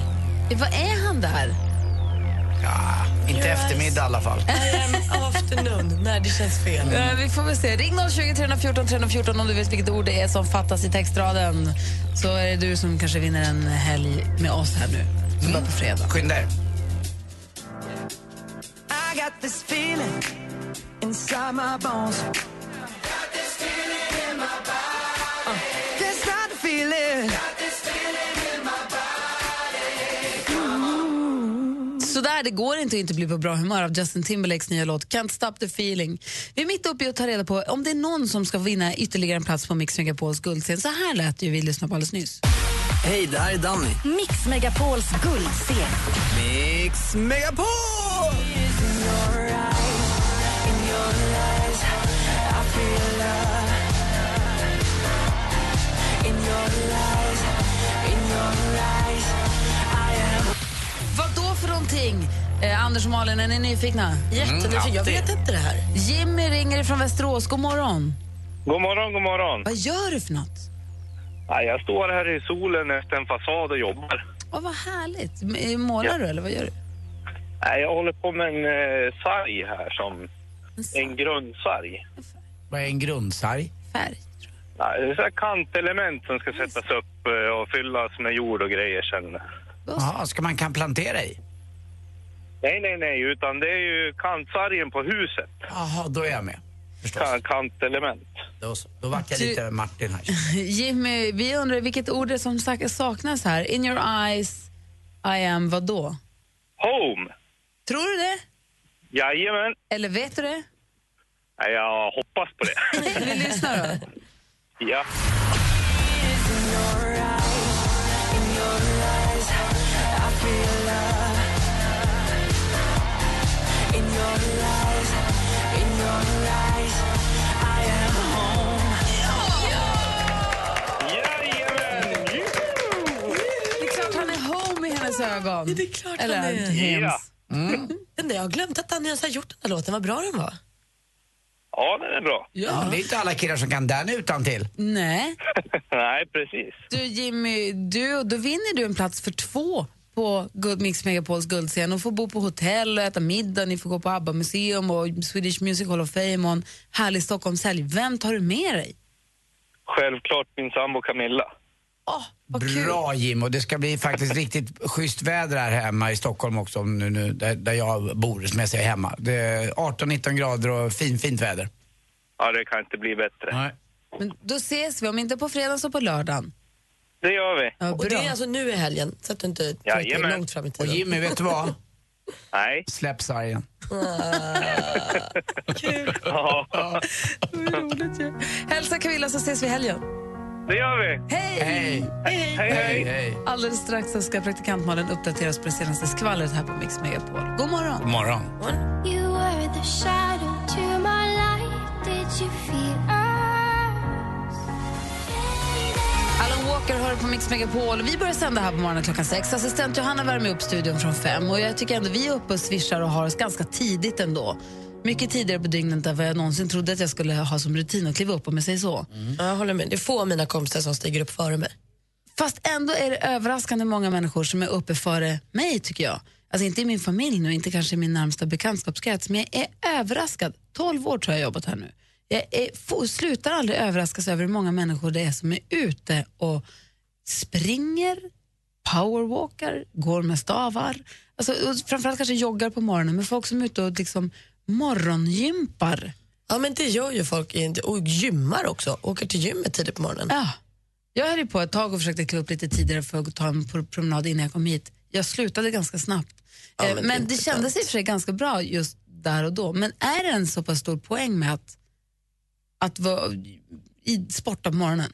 Vad är han där? Ja, inte eftermiddag i alla fall. Afternoon. Nej, det känns fel. Eh, vi får väl se. Ring 020 314 314 om du vet vilket ord det är som fattas i textraden. Så är det du som kanske vinner en helg med oss här nu. Som börjar på fredag. Skynda er. I got this feeling inside my bones. Can't stop the feeling. Sådär, det går inte att inte bli på bra humör av Justin Timberlakes nya låt Can't stop the feeling. Vi är mitt uppe i att ta reda på om det är någon som ska vinna ytterligare en plats på Mix Megapols guldscen. Så här lät det ju vi lyssnade på alldeles nyss. Hej, det här är Danny. Mix Megapols guldscen. Mix Megapol! Någonting? Eh, Anders och Malin, är ni nyfikna? Jättenyfiken. Jag vet inte det här. Jimmy ringer från Västerås. God morgon. God morgon, god morgon. Vad gör du för något? Ja, jag står här i solen efter en fasad och jobbar. Åh, vad härligt. M- Målar du eller vad gör du? Nej, jag håller på med en eh, sarg här som en grundsarg. Vad är en grundsarg? Färg. Ja, det är så här kantelement som ska sättas upp eh, och fyllas med jord och grejer sen. Jaha, ska man kan plantera i? Nej, nej, nej, utan det är ju kantsargen på huset. Jaha, då är jag med. Ka- kantelement. Då, då vart jag lite Martin här. Jimmy, vi undrar vilket ord det är som sak- saknas här. In your eyes, I am vad då? Home. Tror du det? Jajamän. Eller vet du det? Nej, Jag hoppas på det. Vi lyssnar då. Ja. Ögon. Det är klart Eller han är. hems. Den där, jag har glömt att Danny ens har gjort den här låten, vad bra den var. Ja, den är bra. Ja. det är inte alla killar som kan den utan till. Nej. Nej, precis. Du Jimmy, du, då vinner du en plats för två på Mix Megapols guldscen och får bo på hotell och äta middag, ni får gå på ABBA-museum och Swedish Music Hall of Fame och en härlig Stockholmshelg. Vem tar du med dig? Självklart min sambo Camilla. Bra Jim, och det ska bli faktiskt riktigt schysst väder här hemma i Stockholm också, nu, nu, där, där jag bor, som jag säger hemma. Det är 18-19 grader och fin, fint väder. Ja, det kan inte bli bättre. Nej. Men då ses vi, om inte på fredag så på lördagen. Det gör vi. Ja, Och det är alltså nu i helgen, så att du inte tänker Jajamän. långt fram i Och tiden. Jimmy, vet du vad? Nej. Släpp sargen. Ja, Hälsa Camilla så ses vi i helgen. Det gör vi. Hej! Hej! Hej, hej. Hej! Alldeles strax så ska praktikantmalen uppdateras på det senaste skvallret här på Mix Megapol. God morgon! God morgon. You were the shadow to my light. Did you feel us? Alan Walker hör på Mix Megapol. Vi börjar sända här på morgonen klockan sex. Assistent Johanna värmer upp studion från fem. Och jag tycker ändå vi är uppe och svischar och har oss ganska tidigt ändå. Mycket tidigare på dygnet än vad jag någonsin trodde att jag skulle ha som rutin att kliva upp om jag säger så. Ja, Jag håller med. Det är få av mina kompisar som stiger upp före mig. Fast ändå är det överraskande många människor som är uppe före mig tycker jag. Alltså inte i min familj nu, inte kanske i min närmsta bekantskapskrets, men jag är överraskad. 12 år tror jag jobbat här nu. Jag är, får, slutar aldrig överraskas över hur många människor det är som är ute och springer, powerwalkar, går med stavar. Alltså, framförallt kanske joggar på morgonen, men folk som är ute och liksom morgongympar. Ja, men det gör ju folk och gymmar också. Åker till gymmet tidigt på morgonen. Ja. Jag höll ju på ett tag och försökte kliva upp lite tidigare för att ta en pro- promenad innan jag kom hit. Jag slutade ganska snabbt. Ja, Eh, men men, det det kändes i och för sig ganska bra just där och då. Men är det en så pass stor poäng med att, att vara i sporta på morgonen?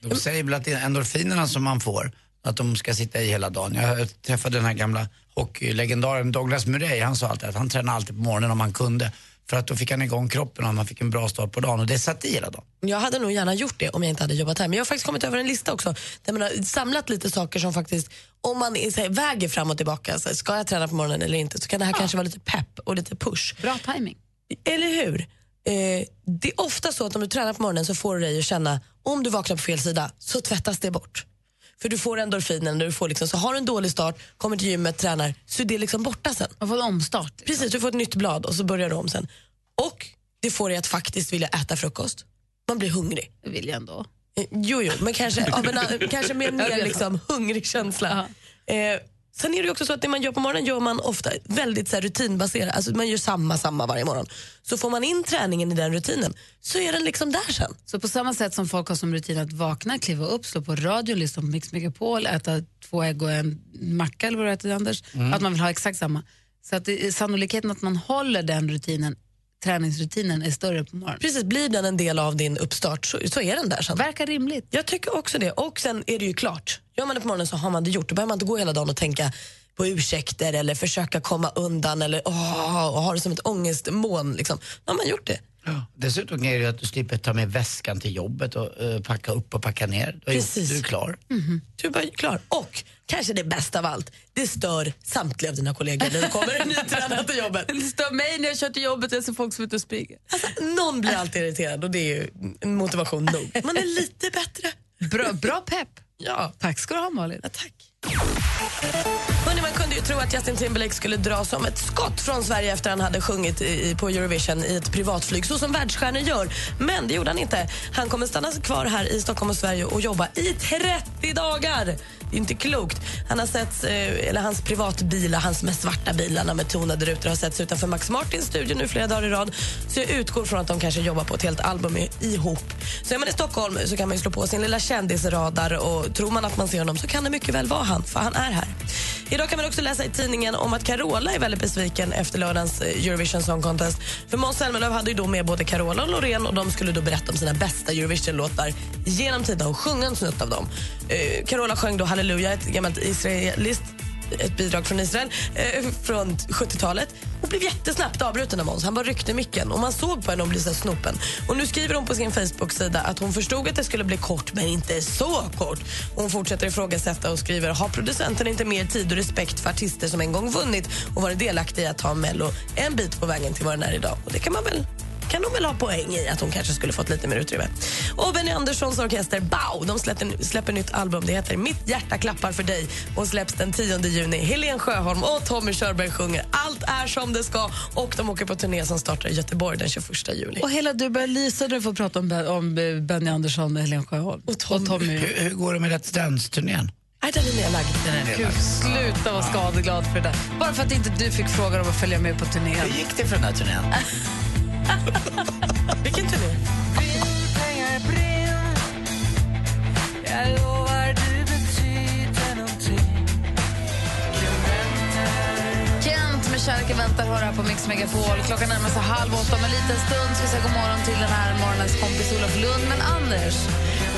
De säger väl att det är endorfinerna som man får, att de ska sitta i hela dagen. Jag träffade den här gamla hockeylegendaren Douglas Murray, han sa alltid att han tränade alltid på morgonen om han kunde. För att då fick han igång kroppen och man fick en bra start på dagen och det satt i hela dagen. Jag hade nog gärna gjort det om jag inte hade jobbat här. Men jag har faktiskt kommit över en lista också där man har samlat lite saker som faktiskt, om man här, väger fram och tillbaka, så här, ska jag träna på morgonen eller inte, så kan det här kanske vara lite pepp och lite push. Bra timing. Eller hur? Eh, det är ofta så att om du tränar på morgonen så får du dig att känna, om du vaknar på fel sida så tvättas det bort. För du får endorfinen, du får liksom, så har du en dålig start, kommer till gymmet, tränar, så är det liksom borta sen. Man får en omstart. liksom. Precis, du får ett nytt blad och så börjar du om sen. Och det får dig att faktiskt vilja äta frukost. Man blir hungrig. Det vill jag ändå. Eh, Jo, jo, men kanske, av en, an- kanske med en mer liksom, hungrig känsla. Eh, sen är det också så att det man gör på morgonen gör man ofta väldigt så här, rutinbaserat. Alltså, man gör samma, samma varje morgon. Så får man in träningen i den rutinen så är den liksom där sen. Så på samma sätt som folk har som rutin att vakna, kliva upp, slå på radio, lyssna på Mix Megapol, äta två ägg och en macka eller vad du äter Anders, Mm. att man vill ha exakt samma. Så att det, sannolikheten att man håller den rutinen, träningsrutinen är större på morgonen. Precis, blir den en del av din uppstart så, så är den där sen. Verkar rimligt. Jag tycker också det. Och sen är det ju klart. Gör man det på morgonen så har man det gjort. Då behöver man inte gå hela dagen och tänka på ursäkter eller försöka komma undan eller åh, och ha det som ett ångestmoln. Liksom. Då har man gjort det. Dessutom är det att du slipper ta med väskan till jobbet och eh, packa upp och packa ner. Du, Precis. du är klar. Du är bara klar. Och kanske det bästa av allt, det stör samtliga av dina kollegor när du kommer nytränad till jobbet. Det stör mig när jag kör till jobbet och jag ser folk som är ute och springer. Alltså, någon blir alltid irriterad och det är ju en motivation nog. Man är lite bättre. Bra, bra pepp. Ja. Tack ska du ha Malin. Ja, tack. Hörrni, man kunde ju tro att Justin Timberlake skulle dra som ett skott från Sverige efter han hade sjungit i, på Eurovision i ett privatflyg, så som världsstjärnor gör. Men det gjorde han inte. Han kommer stanna kvar här i Stockholm och Sverige och jobba i 30 dagar. Det är inte klokt. Han har sett, eh, eller hans privatbilar, hans med svarta bilarna med tonade rutor har setts utanför Max Martins studio nu flera dagar i rad. Så jag utgår från att de kanske jobbar på ett helt album ihop. Så är man i Stockholm så kan man ju slå på sin lilla kändisradar och tror man att man ser honom så kan det mycket väl vara han, för han är här. Idag kan man också läsa i tidningen om att Carola är väldigt besviken efter lördagens eh, Eurovision Song Contest. För Måns Zelmerlöw hade ju då med både Carola och Loreen och de skulle då berätta om sina bästa Eurovision-låtar genom tiderna och sjunga en snutt av dem. Eh, Carola sjöng då Halleluja, ett gammalt israeliskt ett bidrag från Israel eh, från 70-talet och blev jättesnabbt avbruten av Måns. Han bara ryckte micken och man såg på henne och blev så snopen. Och nu skriver hon på sin Facebook-sida att hon förstod att det skulle bli kort men inte så kort. Och hon fortsätter ifrågasätta och skriver har producenten inte mer tid och respekt för artister som en gång vunnit och varit delaktiga i att ta Mello en bit på vägen till vad den är idag. Och det kan man väl kan de väl ha poäng i att hon kanske skulle fått lite mer utrymme. Och Benny Anderssons orkester Bau de släpper, släpper nytt album. Det heter Mitt hjärta klappar för dig och släpps den 10 juni. Helen Sjöholm och Tommy Körberg sjunger Allt är som det ska och de åker på turné som startar i Göteborg den 21 juli. Och hela du börjar lysa när du får prata om, om eh, Benny Andersson och Helen Sjöholm. Och Tommy. Hur, hur går det med Let's Dance-turnén? Nej, den är nedlagd. Den är Gud, nedlagd. sluta vara skadeglad för det där. Bara för att inte du fick frågan om att följa med på turnén. Hur gick det för den här turnén? Vilken turné? Jag lovar du betyder någonting Kent med Kärleken väntar hör här på Mix Megapol. Klockan närmar sig halv åtta. Om en liten stund ska vi säga god morgon till den här morgonens kompis Olof Lund. Men Anders,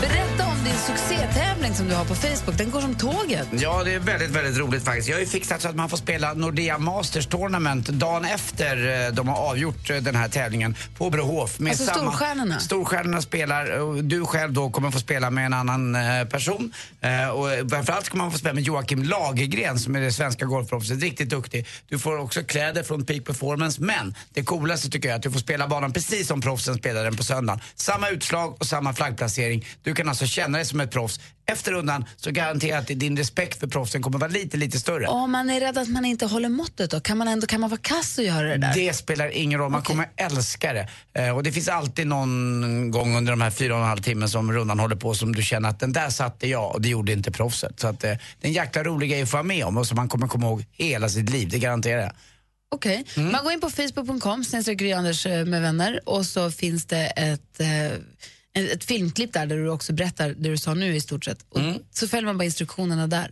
berätta om din succétävling som du har på Facebook. Den går som tåget. Ja, det är väldigt, väldigt roligt faktiskt. Jag har ju fixat så att man får spela Nordea Masters Tournament dagen efter eh, de har avgjort eh, den här tävlingen på Brohof. Med Alltså storstjärnorna? Storstjärnorna spelar du själv då kommer få spela med en annan eh, person. Och framförallt kommer man få spela med Joakim Lagergren som är det svenska golfproffset, riktigt duktig. Du får också kläder från Peak Performance men det coolaste tycker jag är att du får spela banan precis som proffsen spelar den på söndagen. Samma utslag och samma flaggplacering. Du kan alltså känna dig som ett proffs. Efter rundan så garanterar jag att din respekt för proffsen kommer vara lite, lite större. Om man är rädd att man inte håller måttet då? Kan man ändå kan man vara kass och göra det där? Det spelar ingen roll, man kommer älska det. Eh, och det finns alltid någon gång under de här fyra och en halv timmen som rundan håller på som du känner att den där satte jag och det gjorde inte proffset. Så att eh, det är en jäkla rolig grej att få vara med om och som man kommer komma ihåg hela sitt liv, det garanterar jag. Okej. Mm. Man går in på facebook.com, Gry Anders eh, med vänner och så finns det ett, eh, ett, filmklipp där, där du också berättar det du sa nu i stort sett. Och Mm. Så följer man bara instruktionerna där.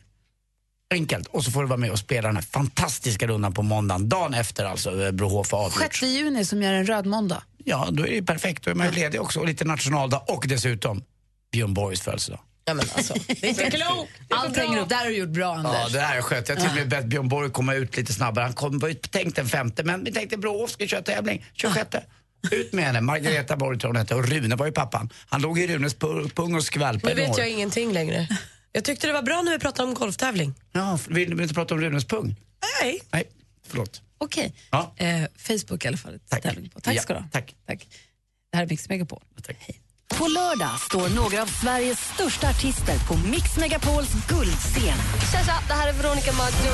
Enkelt. Och så får du vara med och spela den här fantastiska rundan på måndagen, dagen efter alltså Brohof har avgjort. 6 juni som gör en röd måndag. Ja, då är det perfekt. Då är man ju ledig också och lite nationaldag och dessutom Björn Borgs födelsedag. Ja, men alltså, det är inte klokt. Allt hänger upp. Det här har du gjort bra, Anders. Ja, det här är skönt. Jag har till och med bett Björn Borg komma ut lite snabbare. Han kom, var ju tänkt den femte, men vi tänkte Brohof ska köra tävling 26. Ut med henne. Margareta Borg tror hon hette och Rune var ju pappan. Han låg i Runes pu- pung och skvalpade Nu vet jag ingenting längre. Jag tyckte det var bra när vi pratade om golftävling. Ja, vill du inte prata om Runes pung? Nej. Nej, förlåt. Okej. Ja. Eh, Facebook i alla fall. Tack. Tävling på. Tack Ja, ska du ha. Tack. Tack. Det här är Mix Megapol. Tack. På lördag står några av Sveriges största artister på Mix Megapols guldscen. Tja, tja, det här är Veronica Maggio.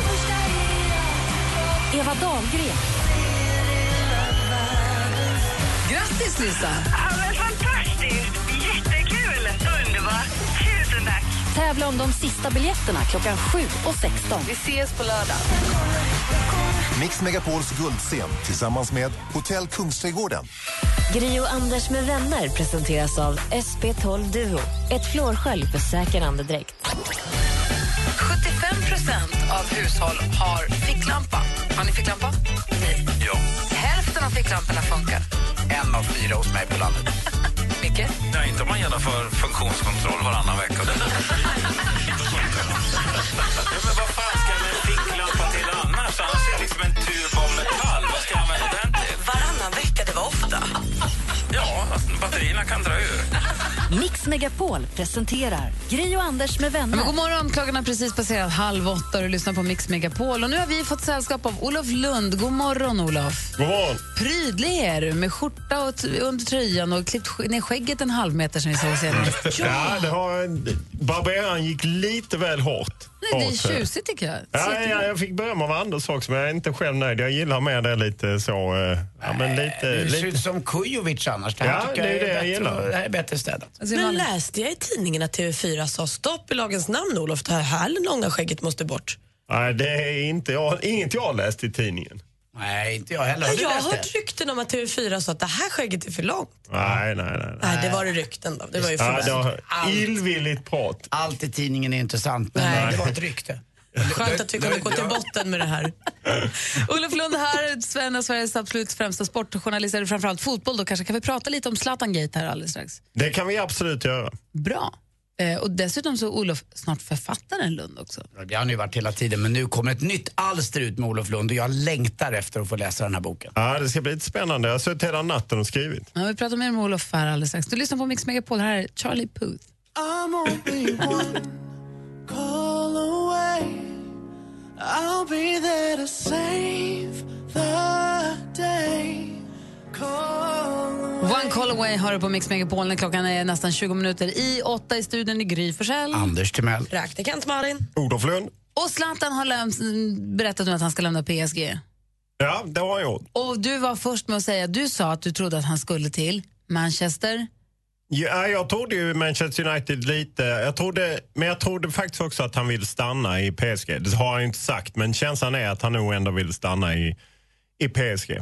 Eva Dahlgren, Grattis, Lisa! Ja, men fantastiskt! Jättekul! Underbart! Tusen tack! tävla om de sista biljetterna klockan 7 och 16. Vi ses på lördag. Mix Megapols guldscen tillsammans med Hotell Kungsträdgården. Gri och Anders med vänner presenteras av SP12 Duo. Ett flårskölj för säker andedräkt. 75% av hushåll har ficklampa. Har ni ficklampa? Nej. Ja. Hälften av ficklamporna funkar. En av fyra hos mig på landet. Micke? Nej, inte om man genomför funktionskontroll varannan vecka. ja, men vad fan ska en ficklampa Ja, batterierna kan dra ur. Mix Megapol presenterar Gri och Anders med vänner. Men god morgon, klockan har precis passerat halv åtta och du lyssnar på Mix Megapol. Och nu har vi fått sällskap av Olof Lund. God morgon, Olof. God morgon. Prydlig är du med skjorta och under tröjan och klippt ner skägget en halv meter som vi såg senast. Ja, det har, barberaren gick lite väl hårt. Det är tjusigt tycker jag. Ja, ja, jag fick beröm av Anders också, men jag är inte själv nöjd. Jag gillar mer det lite så... eh, Ja, men lite, Du ser lite. ut som Kujovic annars. Det här Ja, tycker det är jag det jag bättre, gillar. Det här är bättre städat. Men läste jag i tidningen att TV4 sa stopp i lagens namn Olof, det här, här långa skägget måste bort? Nej, det är inte jag, inget jag har läst i tidningen. Nej, inte jag heller. Ja, jag har hört rykten om att TV4 sa att det här skägget är för långt. Nej, nej, nej. Nej, det var det rykten då. Det var ju Ja, det var illvilligt prat. Allt i tidningen är inte sant, men Nej. det var ett rykte. Skönt att vi kunde gå till botten med det här. Olof Lund här, Sven och Sveriges absolut främsta sportjournalist, eller framförallt fotboll då kanske. Kan vi prata lite om Zlatan Gate här alldeles strax? Det kan vi absolut göra. Bra. Eh, och dessutom så är Olof snart författaren Lund också. Det har nu varit hela tiden, men nu kommer ett nytt alster ut med Olof Lund och jag längtar efter att få läsa den här boken. Ja, det ska bli lite spännande. Jag har suttit hela natten och skrivit. Ja, vi pratar mer med Olof här alldeles strax. Du lyssnar på Mix Megapol, här är Charlie Puth. I'm only one call away. I'll be there to save the day. One call away har du på Mix Megapol när klockan är nästan 20 minuter i åtta i studion i Gry Forssell. Anders Timell. Praktikant Malin. Olof Lund. Och Zlatan har läm- berättat nu att han ska lämna PSG. Ja, det har jag. Och du var först med att säga, du sa att du trodde att han skulle till Manchester. Ja, jag trodde ju Manchester United lite, jag trodde, men jag trodde faktiskt också att han ville stanna i PSG. Det har han ju inte sagt, men känslan är att han nog ändå vill stanna i, i PSG.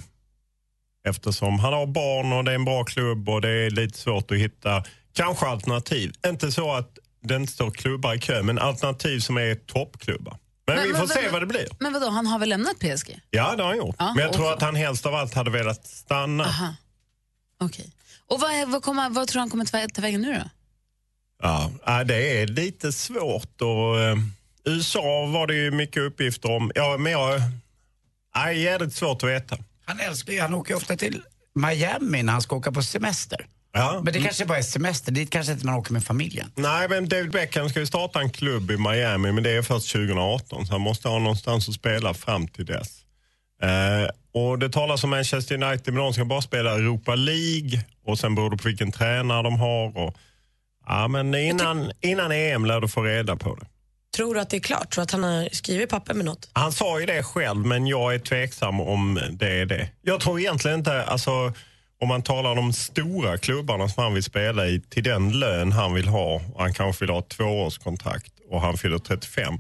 Eftersom han har barn och det är en bra klubb och det är lite svårt att hitta kanske alternativ. Inte så att inte står klubbar i kö, men alternativ som är toppklubbar. Men, vi får se vad det blir. Men vadå, han har väl lämnat PSG? Ja, det har han gjort. Ja, men jag tror och- att han helst av allt hade velat stanna. Aha. Okej. Och vad, vad, kommer, vad tror du han kommer ta vägen nu då? Ja, ja, det är lite svårt. Och, eh, USA var det ju mycket uppgifter om. Ja, men jag... Nej, jävligt svårt att veta. Han älskar ju, han åker ju ofta till Miami när han ska åka på semester. Ja. Men det kanske bara är semester, dit kanske inte man åker med familjen. Nej, men David Beckham ska ju starta en klubb i Miami, men det är först 2018. Så han måste ha någonstans att spela fram till dess. Eh, och det talas om Manchester United, men de ska bara spela Europa League. Och sen beror det på vilken tränare de har. Och, ja, men innan, innan EM lär du få reda på det. Tror du att det är klart? Tror du att han har skrivit papper med något? Han sa ju det själv, men jag är tveksam om det är det. Jag tror egentligen inte, alltså om man talar om de stora klubbarna som han vill spela i, till den lön han vill ha, och han kanske vill ha ett tvåårskontrakt och han fyller 35,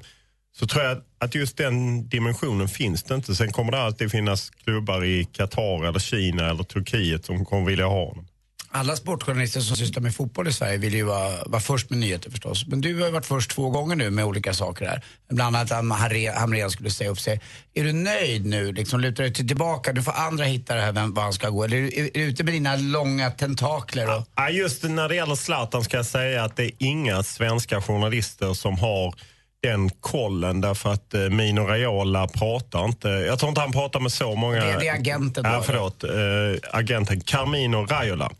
så tror jag att just den dimensionen finns det inte. Sen kommer det alltid finnas klubbar i Qatar, eller Kina eller Turkiet som kommer vilja ha honom. Alla sportjournalister som sysslar med fotboll i Sverige vill ju vara, vara först med nyheter förstås. Men du har ju varit först två gånger nu med olika saker här. Bland annat att Hamrén skulle säga upp sig. Är du nöjd nu? Liksom, lutar du dig tillbaka? Du får andra hitta det här, vem, var han ska gå. Eller är du, ute med dina långa tentakler? Och... Ja, just när det gäller Zlatan ska jag säga att det är inga svenska journalister som har den kollen därför att eh, Mino Raiola pratar inte. Jag tror inte han pratar med så många... Det är- det agenten då, Ja, förlåt. Eh, agenten Carmino Raiola.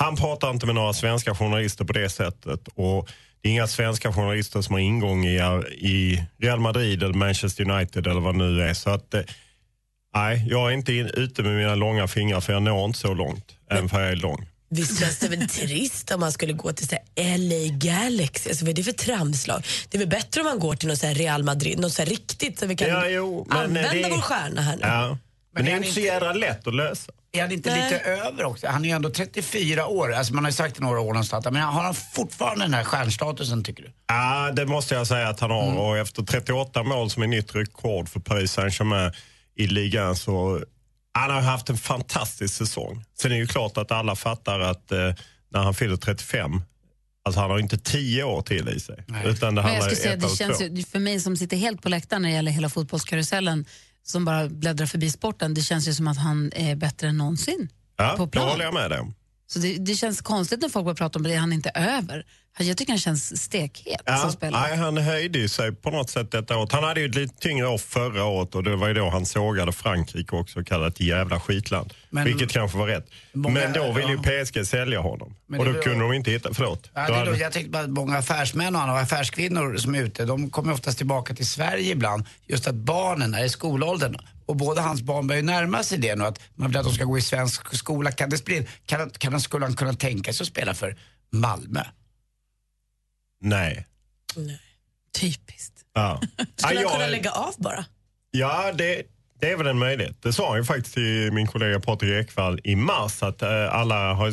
Han pratar inte med några svenska journalister på det sättet. Och det är inga svenska journalister som har ingång i, i Real Madrid eller Manchester United eller vad det nu är. Så att, eh, nej, jag är inte in, ute med mina långa fingrar för jag når inte så långt, även för jag är lång. Visst känns det väl trist om man skulle gå till så här LA Galaxy? Alltså, vad är det för tramslag? Det är väl bättre om man går till något så här Real Madrid, något så här riktigt så vi kan Ja, jo, men använda det- vår stjärna här nu. Ja. Men, det är inte så jävla lätt att lösa. Är han inte Nej. lite över också? Han är ju ändå 34 år. Alltså man har ju sagt i några år någonstans. Men har han fortfarande den här stjärnstatusen tycker du? Ja, det måste jag säga att han har. Och efter 38 mål som är nytt rekord för Paris Saint-Germain i ligan så han har haft en fantastisk säsong. Sen är det ju klart att alla fattar att eh, när han fyller 35 Alltså han har inte 10 år till i sig. Utan det Men jag skulle säga, det känns ju, för mig som sitter helt på läktaren när det gäller hela fotbollskarusellen som bara bläddrar förbi sporten, det känns ju som att han är bättre än någonsin. Ja, på plan. håller jag med dig. Så det, det känns konstigt när folk börjar prata om det, han är inte över. Jag tycker han känns stekhet som Ja, spelare. nej, han höjde sig på något sätt detta året. Han hade ju ett lite tyngre år förra året och det var ju då han sågade Frankrike också och kallade det ett jävla skitland. Men- vilket kanske var rätt. Många- Men då ville ju. PSG sälja honom. Och då var- kunde de inte hitta, förlåt. Ja, Då det är då, jag tänkte bara att många affärsmän och affärskvinnor som är ute, de kommer oftast tillbaka till Sverige ibland. Just att barnen är i skolåldern. Och båda hans barn börjar ju närma sig det nu, att man vill att de ska gå i svensk skola. Kan det bli, kan, kan, skulle han kunna tänka sig att spela för Malmö? Nej. Typiskt. Ja. Skulle Ja, han jag- kunna lägga av bara? Ja, det, det är väl en möjlighet. Det sa han ju faktiskt till min kollega Patrik Ekwall i mars att eh, alla har,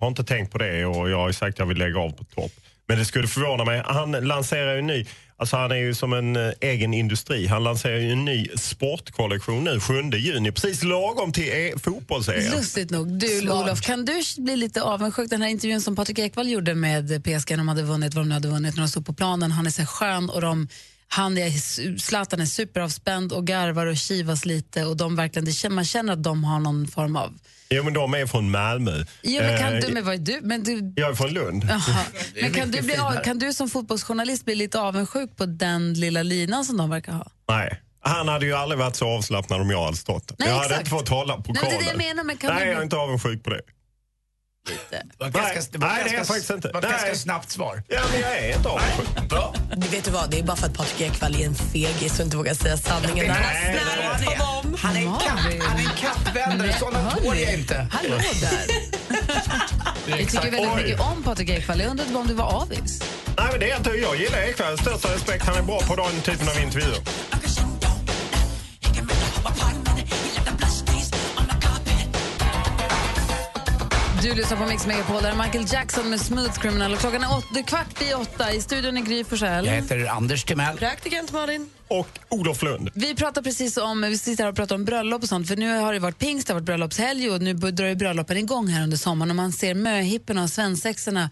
har inte tänkt på det och jag har sagt att jag vill lägga av på topp. Men det skulle förvåna mig. Han lanserar ju en ny, alltså han är ju som en eh, egen industri. Han lanserar ju en ny sportkollektion nu 7 juni, precis lagom till e- fotbolls-EM. Lustigt nog. Du, Smart. Olof, kan du bli lite avundsjuk? Den här intervjun som Patrik Ekwall gjorde med PSG de hade vunnit vad de nu hade vunnit, när de stod på planen. Han är så skön och de, han är, Zlatan är superavspänd och garvar och kivas lite och de verkligen, man känner att de har någon form av... Jo, men de är från Malmö. Jo, men kan Eh, du, men vad är du? Men du Jag är från Lund. Jaha. Men kan du, bli, kan du som fotbollsjournalist bli lite avundsjuk på den lilla linan som de verkar ha? Nej. Han hade ju aldrig varit så avslappnad om jag hade stått Nej, jag hade exakt. inte fått hålla Nej, men det är det pokalen. jag menar, men kan Nej, du- jag är inte avundsjuk på det. Det var ganska, det var Nej, det är ganska, jag faktiskt inte. Det var ett Nej. ganska snabbt svar. Ja, men jag är inte avundsjuk. Bra. Du vet du vad, det är bara för att Patrik Ekwall är en fegis och inte vågar säga sanningen. Nej, Han har honom. Han är en katt- han är en kattvändare, sådana tål jag inte. Hallå där. Jag tycker väldigt Oj. mycket om Patrik Ekwall. Jag undrade om du var avis. Nej, men det är inte, jag gillar Ekwall. Största respekt. Han är bra på den typen av intervjuer. Du lyssnar på Mix Megapol, där är Michael Jackson med Smooth Criminal. Och klockan är åt, det är kvart i åtta. I studion är Gry Forssell. Jag heter Anders Timell. Praktikant Malin. Och Olof Lund. Vi pratar precis om, vi sitter här och pratar om bröllop och sånt, för nu har det varit pingst, det har varit bröllopshelg och nu drar ju bröllopen igång här under sommaren och man ser möhipporna och svensexorna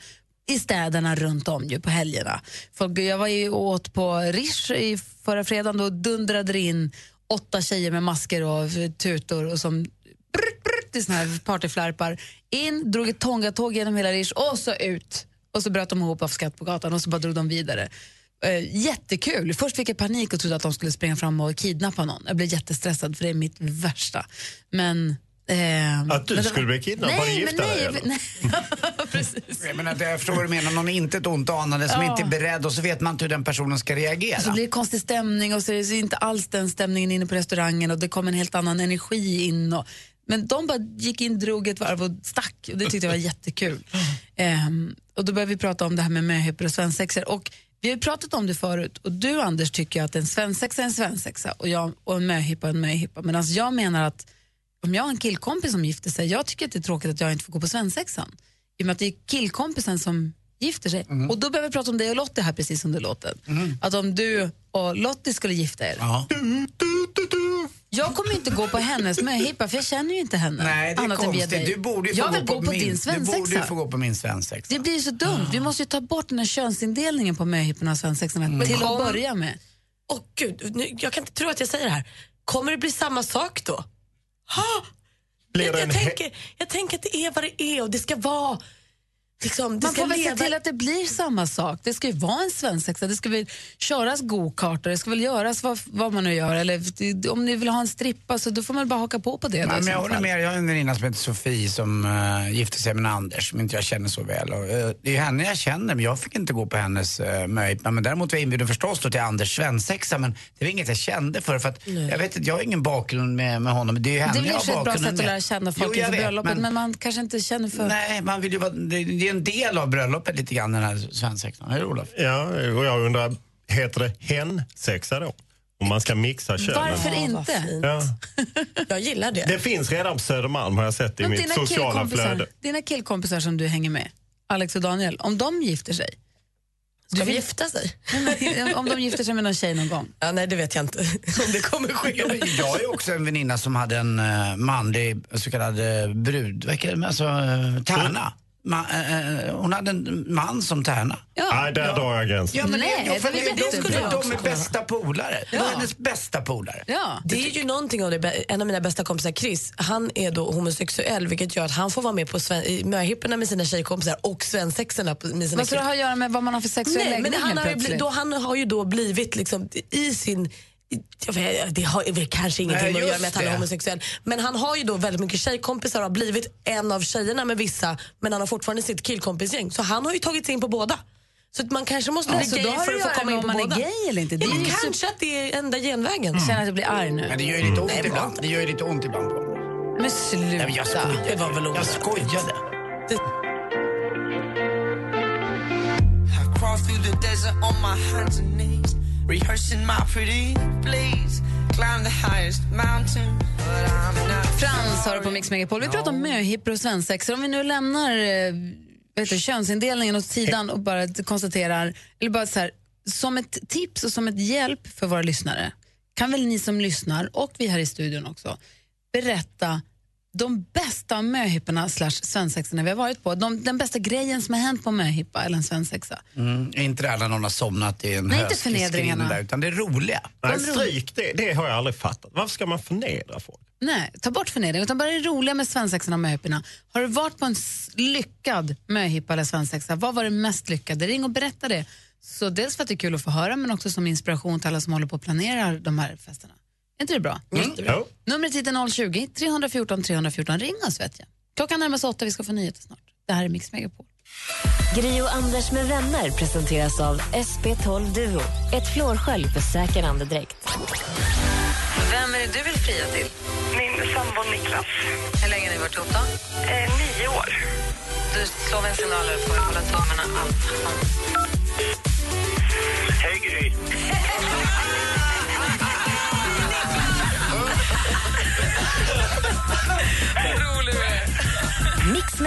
i städerna runt om ju på helgerna. Folk, jag var ju åt på Rish i förra fredagen, då dundrade det in åtta tjejer med masker och tutor och som brrt, i såna här partyflärpar. In, drog ett tångatåg genom hela Rish och så ut. Och så bröt de ihop av skatt på gatan och så bara drog de vidare. Eh, jättekul. Först fick jag panik och trodde att de skulle springa fram och kidnappa någon. Jag blev jättestressad för det är mitt värsta. Men... ehm, Att du skulle var- bli kidnappad och Nej, gifta men dig, nej, nej. Jag, menar, jag förstår vad du menar, någon inte ett ont anande som Ja. inte är beredd och så vet man inte hur den personen ska reagera. Så blir det konstig stämning och så är det inte alls den stämningen inne på restaurangen och det kom en helt annan energi in. Och, men de bara gick in, drog ett varv och stack. Och det tyckte jag var jättekul. Um, och då började vi prata om det här med möhippor och svensexor och vi har ju pratat om det förut. Och du Anders tycker att en svensexa är en svensexa. Och, jag, och en möhippa är en möhippa. Medan jag menar att om jag har en killkompis som gifter sig, jag tycker att det är tråkigt att jag inte får gå på svensexan. I och med att det är killkompisen som gifter sig. Och då behöver vi prata om dig och Lottie här precis under låten. Att om du och Lottie skulle gifta er. Jag kommer inte gå på hennes möhippa för jag känner ju inte henne. Nej, det är annat än via konstigt. dig. Du borde ju få jag vill gå på, på min, din Du borde ju svensexa. få gå på min svensexa. Det blir ju så dumt. Vi måste ju ta bort den här könsindelningen på möhipporna och svensexan Mm. till att börja med. Åh gud, nu, jag kan inte tro att jag säger det här. Kommer det bli samma sak då? Ha! Blir Jag, det jag, tänker, jag tänker att det är vad det är och det ska vara... Liksom, det Man ska får väl se leva... till att det blir samma sak. Det ska ju vara en svensexa. Det ska väl köras gokartor, det ska väl göras vad, vad man nu gör. Eller det- om ni vill ha en strippa så då får man bara haka på på det. Nej, men jag håller med. Jag har en väninna som heter Sofie som uh, gifte sig med Anders som inte jag känner så väl. Och, eh, det är ju henne jag känner men jag fick inte gå på hennes uh, möhippa. Men däremot var jag inbjuden förstås då till Anders svensexa men det var inget jag kände för. för att, jag vet inte, jag har ingen bakgrund med, med honom. Det är ju henne Det är jag och för sig har ett bra bakgrunden sätt att med. lära känna folk Jo, inför vet, bröllopet men... man kanske inte känner för... Nej, man vill ju vara, det, det är en del av bröllopet lite grann den här svensexan. Eller Olof? Ja, och jag undrar, heter det hen-sexa då? Om man ska mixa könen? Varför inte? Ja. Jag gillar det. Det finns redan på Södermalm har jag sett i Om mitt dina sociala flöde. dina killkompisar som du hänger med, Alex och Daniel, om de gifter sig? Ska vi gifta sig? om de gifter sig med någon tjej någon gång? Ja, nej, det vet jag inte om det kommer ske. Jag har ju också en väninna som hade en uh, manlig så kallad uh, brud, alltså uh, tärna. Ma, eh, hon hade en man som tärna. Nej, där drar jag gränsen. Ja, men Nej, det, för det väl de, jättebra. de, de är bästa polare. Det var hennes bästa polare. Ja. Det är ju någonting av det. bä- En av mina bästa kompisar, Chris, han är då homosexuell vilket gör att han får vara med på sven- i möhipporna med sina tjejkompisar och svensexorna på- med sina Vad ska det ha att göra med vad man har för sexuell Nej, men läggning han helt har, ju plötsligt? bli, då, han har ju då blivit liksom i sin jag det har kanske ingenting Nej, att göra med att han är det. homosexuell. Men han har ju då väldigt mycket tjejkompisar och har blivit en av tjejerna med vissa men han har fortfarande sitt killkompisgäng. Så han har ju tagit sig in på båda. Så att man kanske måste Ja, vara så gay för det att få komma in på man är båda. gay eller inte. Det Ja, är men ju så- kanske att det är enda genvägen. Jag känner att jag blir arg nu. Men det gör ju lite ont Nej, det ibland. inte Det gör ju lite ont ibland. Men sluta. Nej, men jag skojade. Det var väl Jag skojade. I crawled through the desert on my hands and knees, rehearsing my pretty please. Climb the highest mountain, but I'm not. Frans har du på Mix Megapol. Vi pratar om möhippor och svensexor. Om vi nu lämnar eh, heter, det, könsindelningen åt sidan och bara konstaterar, eller bara så här, som ett tips och som ett hjälp för våra lyssnare kan väl ni som lyssnar och vi här i studion också berätta de bästa möhipporna slash svensexorna vi har varit på. De, den bästa grejen som har hänt på möhippa eller en svensexa. Mm, inte det alla någon har somnat i en Nej, inte förnedringarna. Där, utan det roliga. Nej, stryk, det, det har jag aldrig fattat. Varför ska man förnedra folk? Nej, ta bort förnedring. Utan bara det roliga med svensexorna och möhipporna. Har du varit på en lyckad möhippa eller svensexa, vad var det mest lyckade? Ring och berätta det. Så dels för att det är kul att få höra, men också som inspiration till alla som håller på att planera de här festerna. Är inte det bra? Jo. Numret hit är 020 314 314. Ring oss vet jag. Klockan närmar sig åtta, vi ska få nyheter snart. Det här är Mix Megapol. Gri och Anders med vänner presenteras av SP12 Duo. Ett flårskölj för säker andedräkt. Vem är det du vill fria till? Min sambo Niklas. Hur länge har ni varit ihop då? Eh, nio år. Du slår vi en signal och får hålla tummarna allt.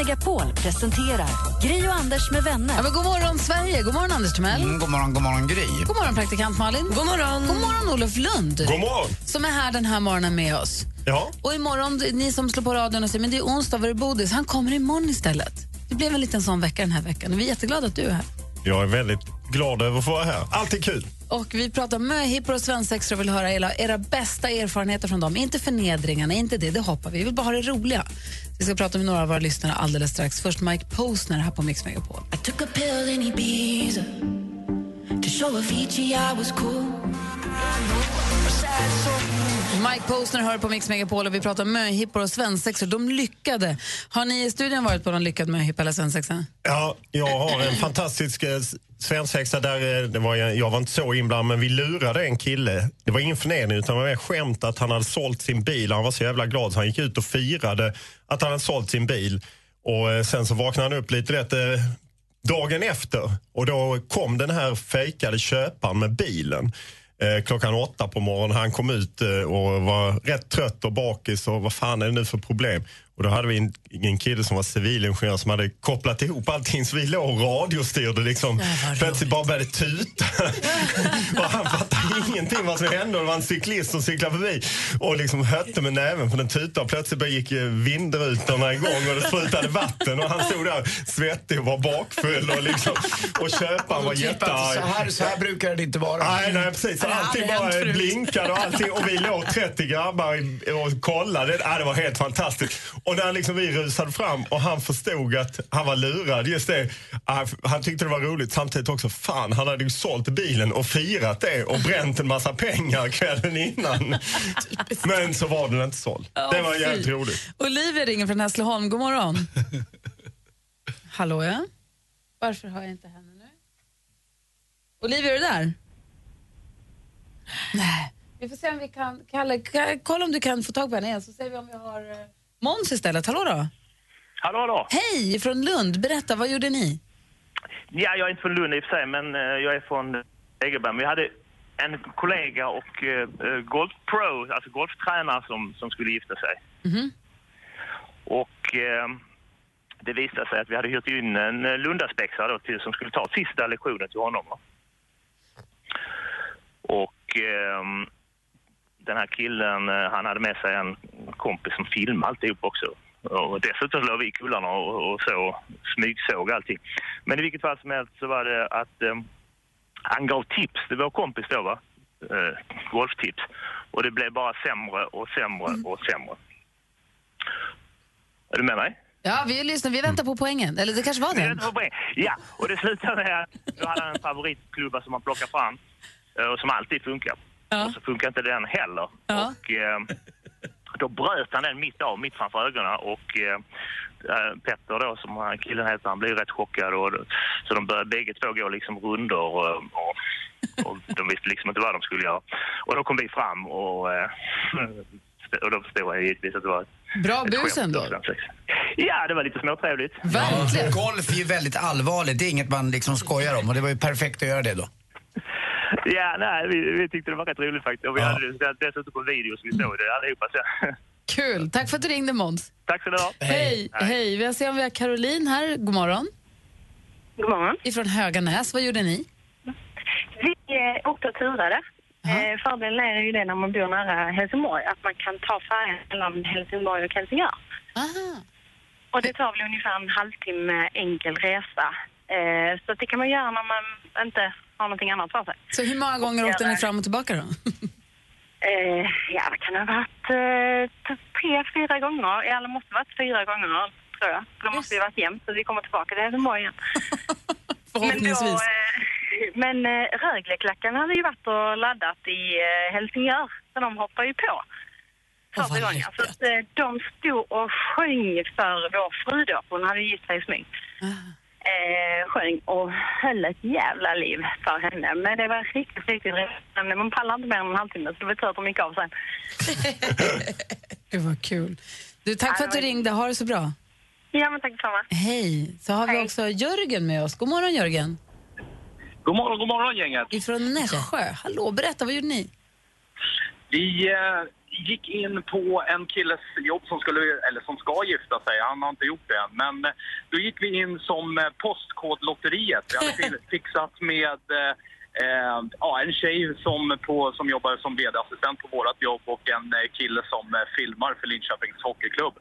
Megapol presenterar Gri och Anders med vänner. Ja, men god morgon, Sverige! God morgon, Anders Timell. Mm, god morgon, god morgon Gry. God morgon, praktikant Malin. God morgon. God morgon, Olof Lund. God morgon. Som är här den här morgonen med oss. Ja. Och imorgon, ni som slår på radion och säger men det är onsdag, var är Bodis? Han kommer imorgon istället. Det blev en liten sån vecka den här veckan vi är jätteglada att du är här. Jag är väldigt glad över att få vara här. Alltid kul. Och vi pratar möhippor och svensexor och vill höra era, era bästa erfarenheter från dem. Inte förnedringarna, inte det, det hoppar vi. Vi vill bara ha det roliga. Vi ska prata med några av våra lyssnare alldeles strax. Först Mike Posner här på Mix Megapol. I took a pill in Ibiza to show Avicii I was cool. Mike Posner hör på Mix Megapol och vi pratar möhippor och svensexor. De lyckade. Har ni i studion varit på någon lyckad möhippa eller svensexa? Ja, jag har en fantastisk eh, svensexa där eh, det var, jag var inte så inblandad men vi lurade en kille. Det var ingen förnedring utan det var mer skämt att han hade sålt sin bil. Han var så jävla glad så han gick ut och firade att han hade sålt sin bil. Och eh, sen så vaknade han upp lite rätt dagen efter och då kom den här fejkade köparen med bilen. Eh, klockan åtta på morgonen. Han kom ut eh, och var rätt trött och bakis och vad fan är det nu för problem? Och då hade vi en, en kille som var civilingenjör som hade kopplat ihop allting så vi låg och radiostyrde liksom. Plötsligt bara började tuta. och han fattade ingenting vad som hände och det var en cyklist som cyklade förbi och liksom hötte med näven för den tutade och plötsligt bara gick eh, vindrutorna igång och det sprutade vatten och han stod där svettig och var bakfull och liksom och köparen var jättearg. så här- så här brukar det inte vara. Nej, nej precis. Så allting bara blinkade och allting. Och vi låg 30 grabbar och kollade. Det var helt fantastiskt. Och när liksom vi rusade fram och han förstod att han var lurad, just det. ah, Han tyckte det var roligt. Samtidigt också, fan han hade ju sålt bilen och firat det och bränt en massa pengar kvällen innan. Men så var den inte såld. Det var jävligt fy. roligt. Olivia ringer från Hässleholm. God morgon. Hallå, ja? Varför har jag inte henne nu? Olivia, är du där? Nej. Vi får se om vi kan... Kalle, ka- kolla om du kan få tag på henne igen, så ser vi om vi har uh, Måns istället. Hallå då? Hallå, hallå. Hej, från Lund. Berätta, vad gjorde ni? Ja, jag är inte från Lund i och för sig, men eh, jag är från Degerberg. Vi hade en kollega och uh, golfpro, alltså golftränare som, som skulle gifta sig. Mhm. Och eh, det visade sig att vi hade hyrt in en eh, lundaspexare då till, som skulle ta sista lektionen till honom. Och ehm, den här killen, eh, han hade med sig en kompis som filmade alltihop också. Och dessutom låg vi i kullarna och, och så smygsåg allting. Men i vilket fall som helst så var det att eh, han gav tips till vår kompis då va, eh, golftips. Och det blev bara sämre och sämre och sämre. Är du med mig? Ja, vi lyssnar. Vi väntar på poängen. Eller det kanske var den. Ja, och det slutade med att då hade han en favoritklubba som han plockar fram eh, och som alltid funkar. Och så funkar inte den heller. Och eh, då bröt han den mitt av, mitt framför ögonen och eh, eh, Petter då, som killen heter, han blev rätt chockad och så de började bägge två gå liksom rundor och, och, och de visste liksom inte vad de skulle göra. Och då kom vi fram och, eh, och då förstod jag givetvis att det var Bra bus ändå. Ja, det var lite småtrevligt. Ja, golf är ju väldigt allvarligt, det är inget man liksom skojar om och det var ju perfekt att göra det då. Ja, nej, vi, vi tyckte det var rätt roligt faktiskt. Och vi hade det dessutom på video så vi såg det allihopa. Så. Kul. Tack för att du ringde, Måns. Tack så du ha. Hej. Hej. Vi ser om vi har Caroline här. God morgon. God morgon. Ifrån Höganäs. Vad gjorde ni? Vi eh, åkte och turade. Eh, fördelen är ju det när man bor nära Helsingborg att man kan ta färjan mellan Helsingborg och Helsingör. Och det tar väl ungefär en halvtimme enkel resa. Eh, så det kan man göra när man inte har någonting annat för sig. Så hur många gånger åkte ni fram och tillbaka då? Eh, ja, det kan ha varit eh, tre, fyra gånger. Ja, det måste ha varit fyra gånger, tror jag. För då måste vi varit jämt, så vi kommer tillbaka till Helsingborg igen. Förhoppningsvis. Men, då, eh, men eh, Rögleklackarna hade ju varit och laddat i eh, Helsingör, så de hoppar ju på första gången. Så att, eh, de stod och sjöng för vår fru då, hon hade gift sig i smyg. Eh, sjöng och höll ett jävla liv för henne. Men det var riktigt, riktigt roligt. Men Man pallar inte mer än en halvtimme, så det var tur att de gick av sen. Gud vad kul. Du, tack för att du ringde. Ha det så bra. Ja, men tack detsamma. Hej. Så har vi också Jörgen med oss. God morgon, Jörgen. God morgon, god morgon gänget. Ifrån Nässjö. Hallå, berätta. Vad gjorde ni? Vi eh, gick in på en killes jobb som, skulle, eller som ska gifta sig. Han har inte gjort det än. Men eh, då gick vi in som eh, Postkodlotteriet. Vi hade fi- fixat med eh, eh, ja, en tjej som, på, som jobbar som vd-assistent på vårt jobb och en kille som filmar för Linköpings Hockeyklubb.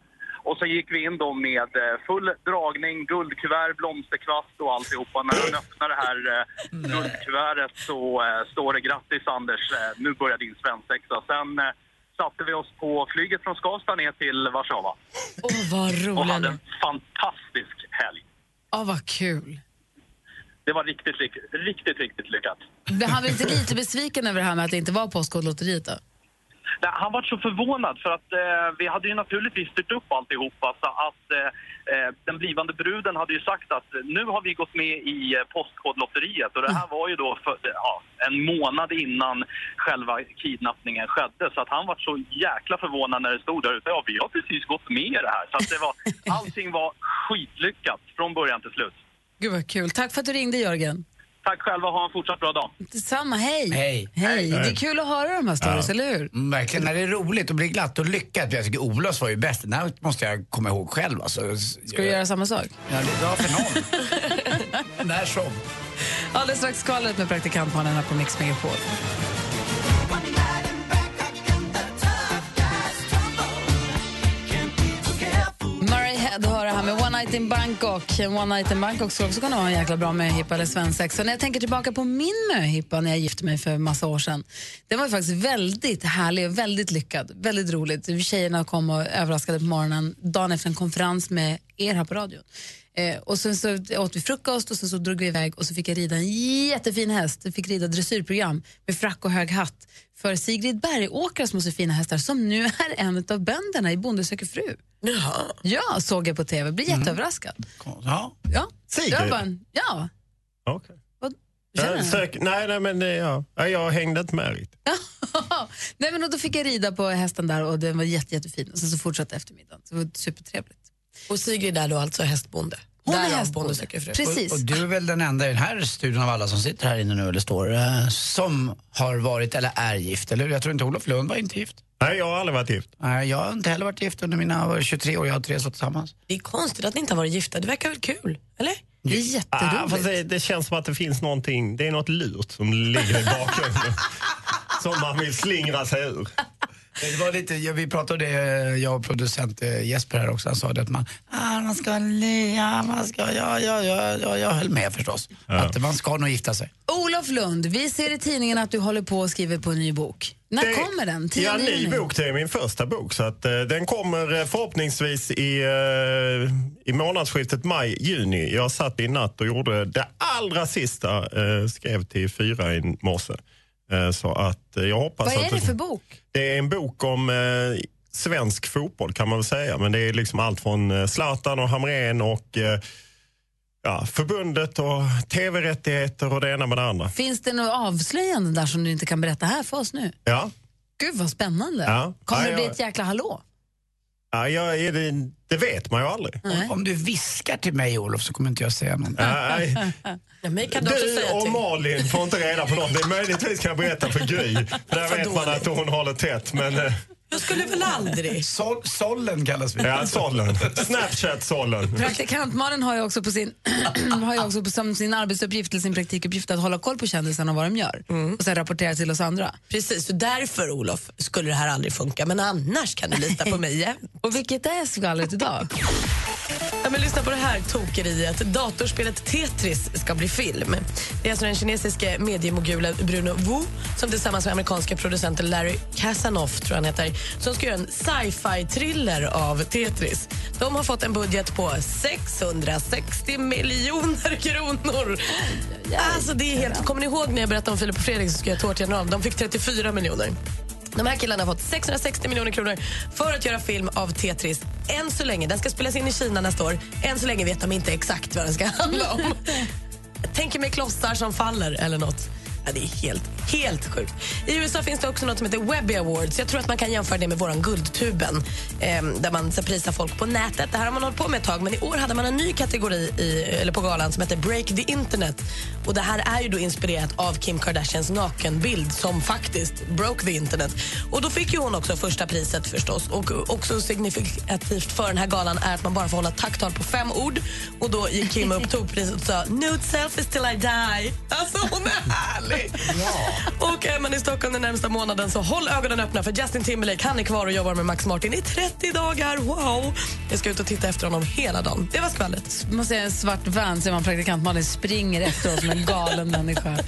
Och så gick vi in då med full dragning, guldkuvert, blomsterkvast och alltihopa. När han öppnar det här guldkuvertet så står det grattis Anders, nu börjar din svensexa. Sen satte vi oss på flyget från Skavsta ner till Warszawa. Åh, vad Och hade roligt. en fantastisk helg. Åh, vad kul. Det var riktigt, riktigt, riktigt, riktigt lyckat. Han var inte lite besviken över det här med att det inte var Postkodlotteriet då? Nej, han var så förvånad för att eh, vi hade ju naturligtvis styrt upp alltihopa så att eh, eh, den blivande bruden hade ju sagt att nu har vi gått med i eh, Postkodlotteriet och det här var ju då för, ja, en månad innan själva kidnappningen skedde så att han var så jäkla förvånad när det stod där ute. Ja, vi har precis gått med i det här. Så att det var, allting var skitlyckat från början till slut. Gud vad kul. Tack för att du ringde, Jörgen. Tack själva, ha en fortsatt bra dag. Detsamma. Hej. Hej. Hej. Det är kul att höra de här stories, eller hur? Mm, Verkligen, när det är roligt och blir glatt och lyckat. Jag tycker Olofs var ju bäst. Den här måste jag komma ihåg själv. Alltså. Ska du göra samma sak? Ja, det är bra för någon. När som. Alldeles strax skvallret med praktikantmannen här på Mix Megapol. Night in Bangkok. One Night in Bangkok skulle också kunna vara en jäkla bra möhippa eller svensexa. När jag tänker tillbaka på min möhippa när jag gifte mig för massa år sedan. Den var ju faktiskt väldigt härlig och väldigt lyckad. Väldigt roligt. Tjejerna kom och överraskade på morgonen dagen efter en konferens med er här på radion. Eh, och sen så åt vi frukost och sen så drog vi iväg och så fick jag rida en jättefin häst. Jag fick rida dressyrprogram med frack och hög hatt för Sigrid Bergåkras måste fina hästar som nu är en av bönderna i Bonde söker fru. Ja, såg jag på TV. Blev jätteöverraskad. Ja. Ja. Sigrid? Jag bara, ja. Ja, du? sök, nej, nej, men det- ja. Ja, jag hängde inte med riktigt. Nej, men och då fick jag rida på hästen där och den var jätte, jättefin. Och sen så fortsatte eftermiddagen. Så det var supertrevligt. Och Sigrid är då alltså hästbonde? Hon är hästbonde. Precis. Och, och du är väl den enda i den här studion av alla som sitter här inne nu eller står eh, som har varit eller är gift, eller hur? Jag tror inte Olof Lund var inte gift. Nej, jag har aldrig varit gift. Nej, jag har inte heller varit gift under mina vad är det, 23 år jag har tre så tillsammans. Det är konstigt att ni inte har varit gifta. Det verkar väl kul? Eller? Det är Ah, fast det, det känns som att det finns någonting, det är något lurt som ligger i bakgrunden. som man vill slingra sig ur. Det var lite, ja, vi pratade om det, jag och producent eh, Jesper här också, han sa det att man, ah, man ska le, ja, man ska, ja, ja, ja, ja, jag höll med förstås. Att man ska nog gifta sig. Olof Lund, vi ser i tidningen att du håller på och skriver på en ny bok. När Det- kommer den? Ja, 10 ny bok. Det är min första bok. Så att, eh, den kommer eh, förhoppningsvis i, eh, i månadsskiftet maj-juni. Jag satt i natt och gjorde det allra sista. Eh, skrev till fyra i morse. Eh, så att eh, jag hoppas Vad är att det för bok? Det är en bok om eh, svensk fotboll kan man väl säga. Men det är liksom allt från Zlatan och Hamrén och ja, förbundet och tv-rättigheter och det ena med det andra. Finns det något avslöjande där som du inte kan berätta här för oss nu? Ja. Gud vad spännande. Ja. Kommer Ja, det bli ett jäkla hallå? Ja, jag, det, det vet man ju aldrig. Om, om du viskar till mig Olof så kommer inte jag säga någonting. Nej. Ja, mig kan du Du säga och till. Malin får inte reda på någonting. Möjligtvis kan jag berätta för Gry. För där vet man att hon håller tätt. Men, eh, Jag skulle väl aldrig... Sol, sollen kallas vi. ja, sållen. Snapchat-sållen. Praktikantmannen har ju också, på sin, har ju också på, som sin arbetsuppgift eller sin praktikuppgift att hålla koll på kändisarna och vad de gör och sen rapportera till oss andra. Precis, så därför Olof skulle det här aldrig funka. Men annars kan du lita på mig. Och vilket är skvallret idag? Ja, men lyssna på det här tokeriet. Datorspelet Tetris ska bli film. Det är alltså den kinesiske mediemogulen Bruno Wu som tillsammans med amerikanska producenten Larry Kasanoff tror han heter, som ska göra en sci-fi thriller av Tetris. De har fått en budget på 660 miljoner kronor. Alltså det är helt... Kommer ni ihåg när jag berättade om Filip och Fredrik som ska göra Tårtgeneralen? De fick 34 miljoner. De här killarna har fått 660 miljoner kronor för att göra film av Tetris. Än så länge, den ska spelas in i Kina nästa år. Än så länge vet de inte exakt vad den ska handla om. Tänker mig klossar som faller eller nåt. Ja, det är helt, helt sjukt. I USA finns det också något som heter Webby Awards. Jag tror att man kan jämföra det med våran Guldtuben eh, där man så, prisar folk på nätet. Det här har man hållit på med ett tag, men i år hade man en ny kategori i, eller på galan som heter Break the Internet. Och Det här är ju då inspirerat av Kim Kardashians nakenbild som faktiskt broke the internet. Och Då fick ju hon också första priset förstås. Och också signifikativt för den här galan är att man bara får hålla tacktal på fem ord. Och Då gick Kim upp, tog priset och sa “Nude selfies till I die”. Alltså hon är härlig! Och är man i Stockholm den närmsta månaden så håll ögonen öppna för Justin Timberlake han är kvar och jobbar med Max Martin i 30 dagar. Wow! Jag ska ut och titta efter honom hela dagen. Det var skvallret. Man ser en svart van ser man praktikant Malin springer efter oss som en galen människa.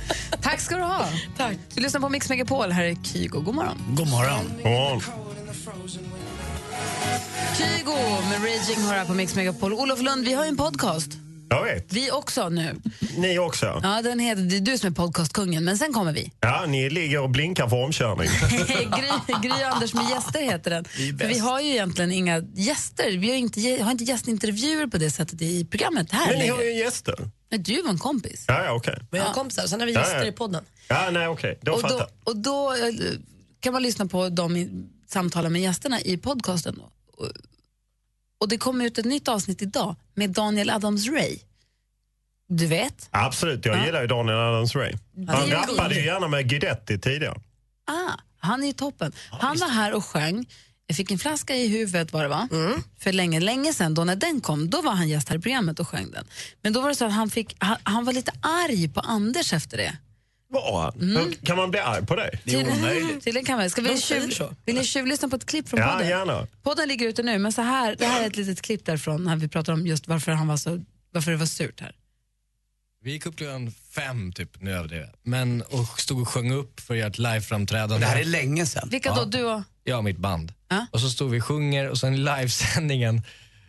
Tack ska du ha. Tack. Du lyssnar på Mix Megapol. Här är Kygo. God morgon. God morgon. God morgon. Kygo med Raging hör här på Mix Megapol. Olof Lund, vi har ju en podcast. Jag vet. Vi också nu. Ni också. Ja, den heter, det är du som är podcastkungen, men sen kommer vi. Ja, ni ligger och blinkar för omkörning. Gry, Gry och Anders med gäster heter den. För vi har ju egentligen inga gäster. Vi har inte, har inte gästintervjuer på det sättet i programmet här Men ni har längre. ju gäster. Men du var en kompis. Ja, ja okej. Vi har kompisar, sen har vi Ja, gäster ja. i podden. Ja, nej, okej. Då och fattar då, och då eh, kan man lyssna på de i- samtalen med gästerna i podcasten. Då. Och, och det kommer ut ett nytt avsnitt idag med Daniel Adams-Ray. Du vet? Absolut, jag Ja. gillar ju Daniel Adams-Ray. Han Det rappade ju gärna med Guidetti tidigare. Ah, han är ju toppen. Han var här och sjöng. Jag fick en flaska i huvudet var det va? För länge, länge sedan då när den kom, då var han gäst här i programmet och sjöng den. Men då var det så att han, fick, han, han var lite arg på Anders efter det. Var han? Mm. Kan man bli arg på det? Tydligen- Tydligen kan man. Ska vi tjuv, vill ni tjuvlyssna på ett klipp från Ja, podden? gärna. Podden ligger ute nu, men så här, det här är ett litet klipp därifrån när vi pratar om just varför, han var så, varför det var surt här. Vi gick upp klockan fem, typ, nu överdriver. Men och stod och sjöng upp för att göra ett liveframträdande. Det här är länge sedan. Vilka då? Du och... Jag och mitt band. Ja. Och så stod vi och sjunger och sen i livesändningen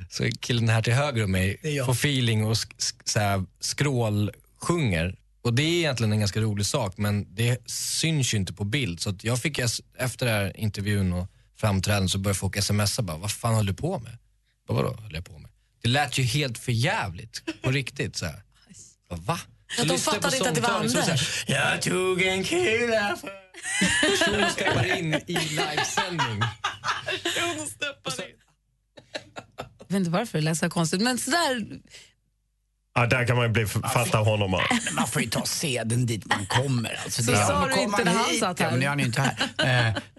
så är killen här till höger om mig får feeling och sk- sk- så här, skrålsjunger. Och det är egentligen en ganska rolig sak men det syns ju inte på bild. Så att jag fick efter den här intervjun och framträdandet så började folk smsa bara, vad fan höll du på med? Bara, Vadå höll jag på med? Det lät ju helt för jävligt på riktigt så här. Bara, Va? Att de fattade inte att det var Anders. Jag tog en kula för... Shunon steppar in i livesändning. Jag vet inte varför det lät så konstigt, men sådär... Ja, där kan man ju bli, fatta honom. Men man får ju ta seden dit man kommer. Alltså, Så det är- sa du inte när han satt här. Ja, men nu är han ju inte här.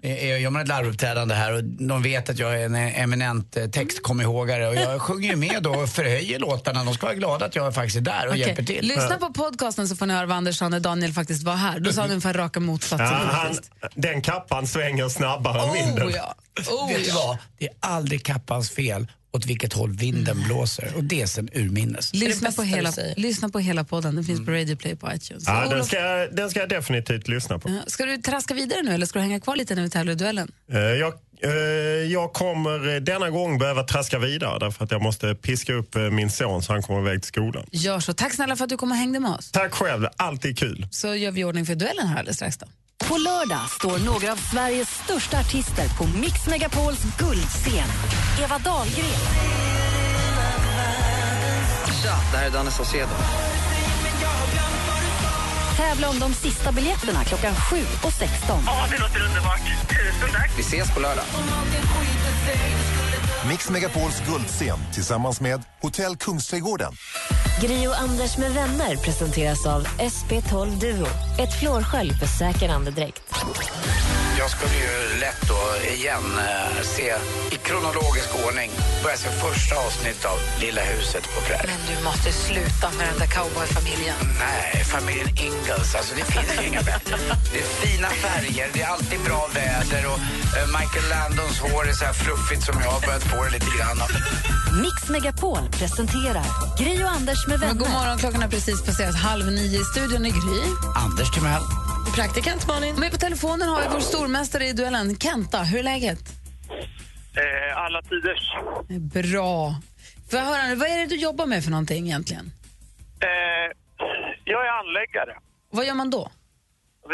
Eh, eh, jag gör ett larvuppträdande här och de vet att jag är en eminent eh, textkomihågare och jag sjunger ju med då och förhöjer låtarna. De ska vara glada att jag faktiskt är där och Okej, hjälper till. Lyssna på podcasten så får ni höra vad Anders sa när Daniel faktiskt var här. Då sa han ungefär raka motsatsen. Ja, han, den kappan svänger snabbare än vinden. Oh ja. Oh, Vet du ja. vad? Det är aldrig kappans fel åt vilket håll vinden blåser och det är sen urminnes. Lyssna på, hela, lyssna på hela podden. Den finns Mm. på Radio Play på iTunes. Ja, den, ska, jag- den ska jag definitivt lyssna på. ska du traska vidare nu eller ska du hänga kvar lite när vi tävlar i duellen? Eh, Jag, eh, jag kommer eh, denna gång behöva traska vidare därför att jag måste piska upp min son så han kommer iväg till skolan. Gör så. Tack snälla för att du kom och hängde med oss. Tack själv, alltid kul. Så gör vi ordning för duellen här alldeles strax. Då. På lördag står några av Sveriges största artister på Mix Megapols guldscen. Eva Dahlgren, Tja, det här är Danne Saucedo. tävla om de sista biljetterna klockan 7 och 16. Ja, det låter underbart. Tusen tack. Vi ses på lördag. Mix Megapols guldscen tillsammans med Hotell Kungsträdgården. Gri och Anders med vänner presenteras av SP12 Duo. Ett flårskölj för säker andedräkt. Jag skulle ju lätt då igen eh, se i kronologisk ordning börja se första avsnittet av Lilla huset på prärien. Men du måste sluta med den där cowboyfamiljen. Nej, familjen Ingalls. Alltså, det finns ju inga bättre. Det är fina färger, det är alltid bra väder och eh, Michael Landons hår är så här fluffigt som jag har börjat få det lite grann. Mix Megapol presenterar Gri och Anders med Men vänner. god morgon, klockan har precis passerat halv nio i studion i Gry. Anders Timell. Praktikant Malin. Med på telefonen har vi vår stormästare i duellen, Kenta. Hur är läget? Eh, alla tiders. Bra. Får jag höra vad är det du jobbar med för någonting egentligen? Eh, jag är anläggare. Vad gör man då?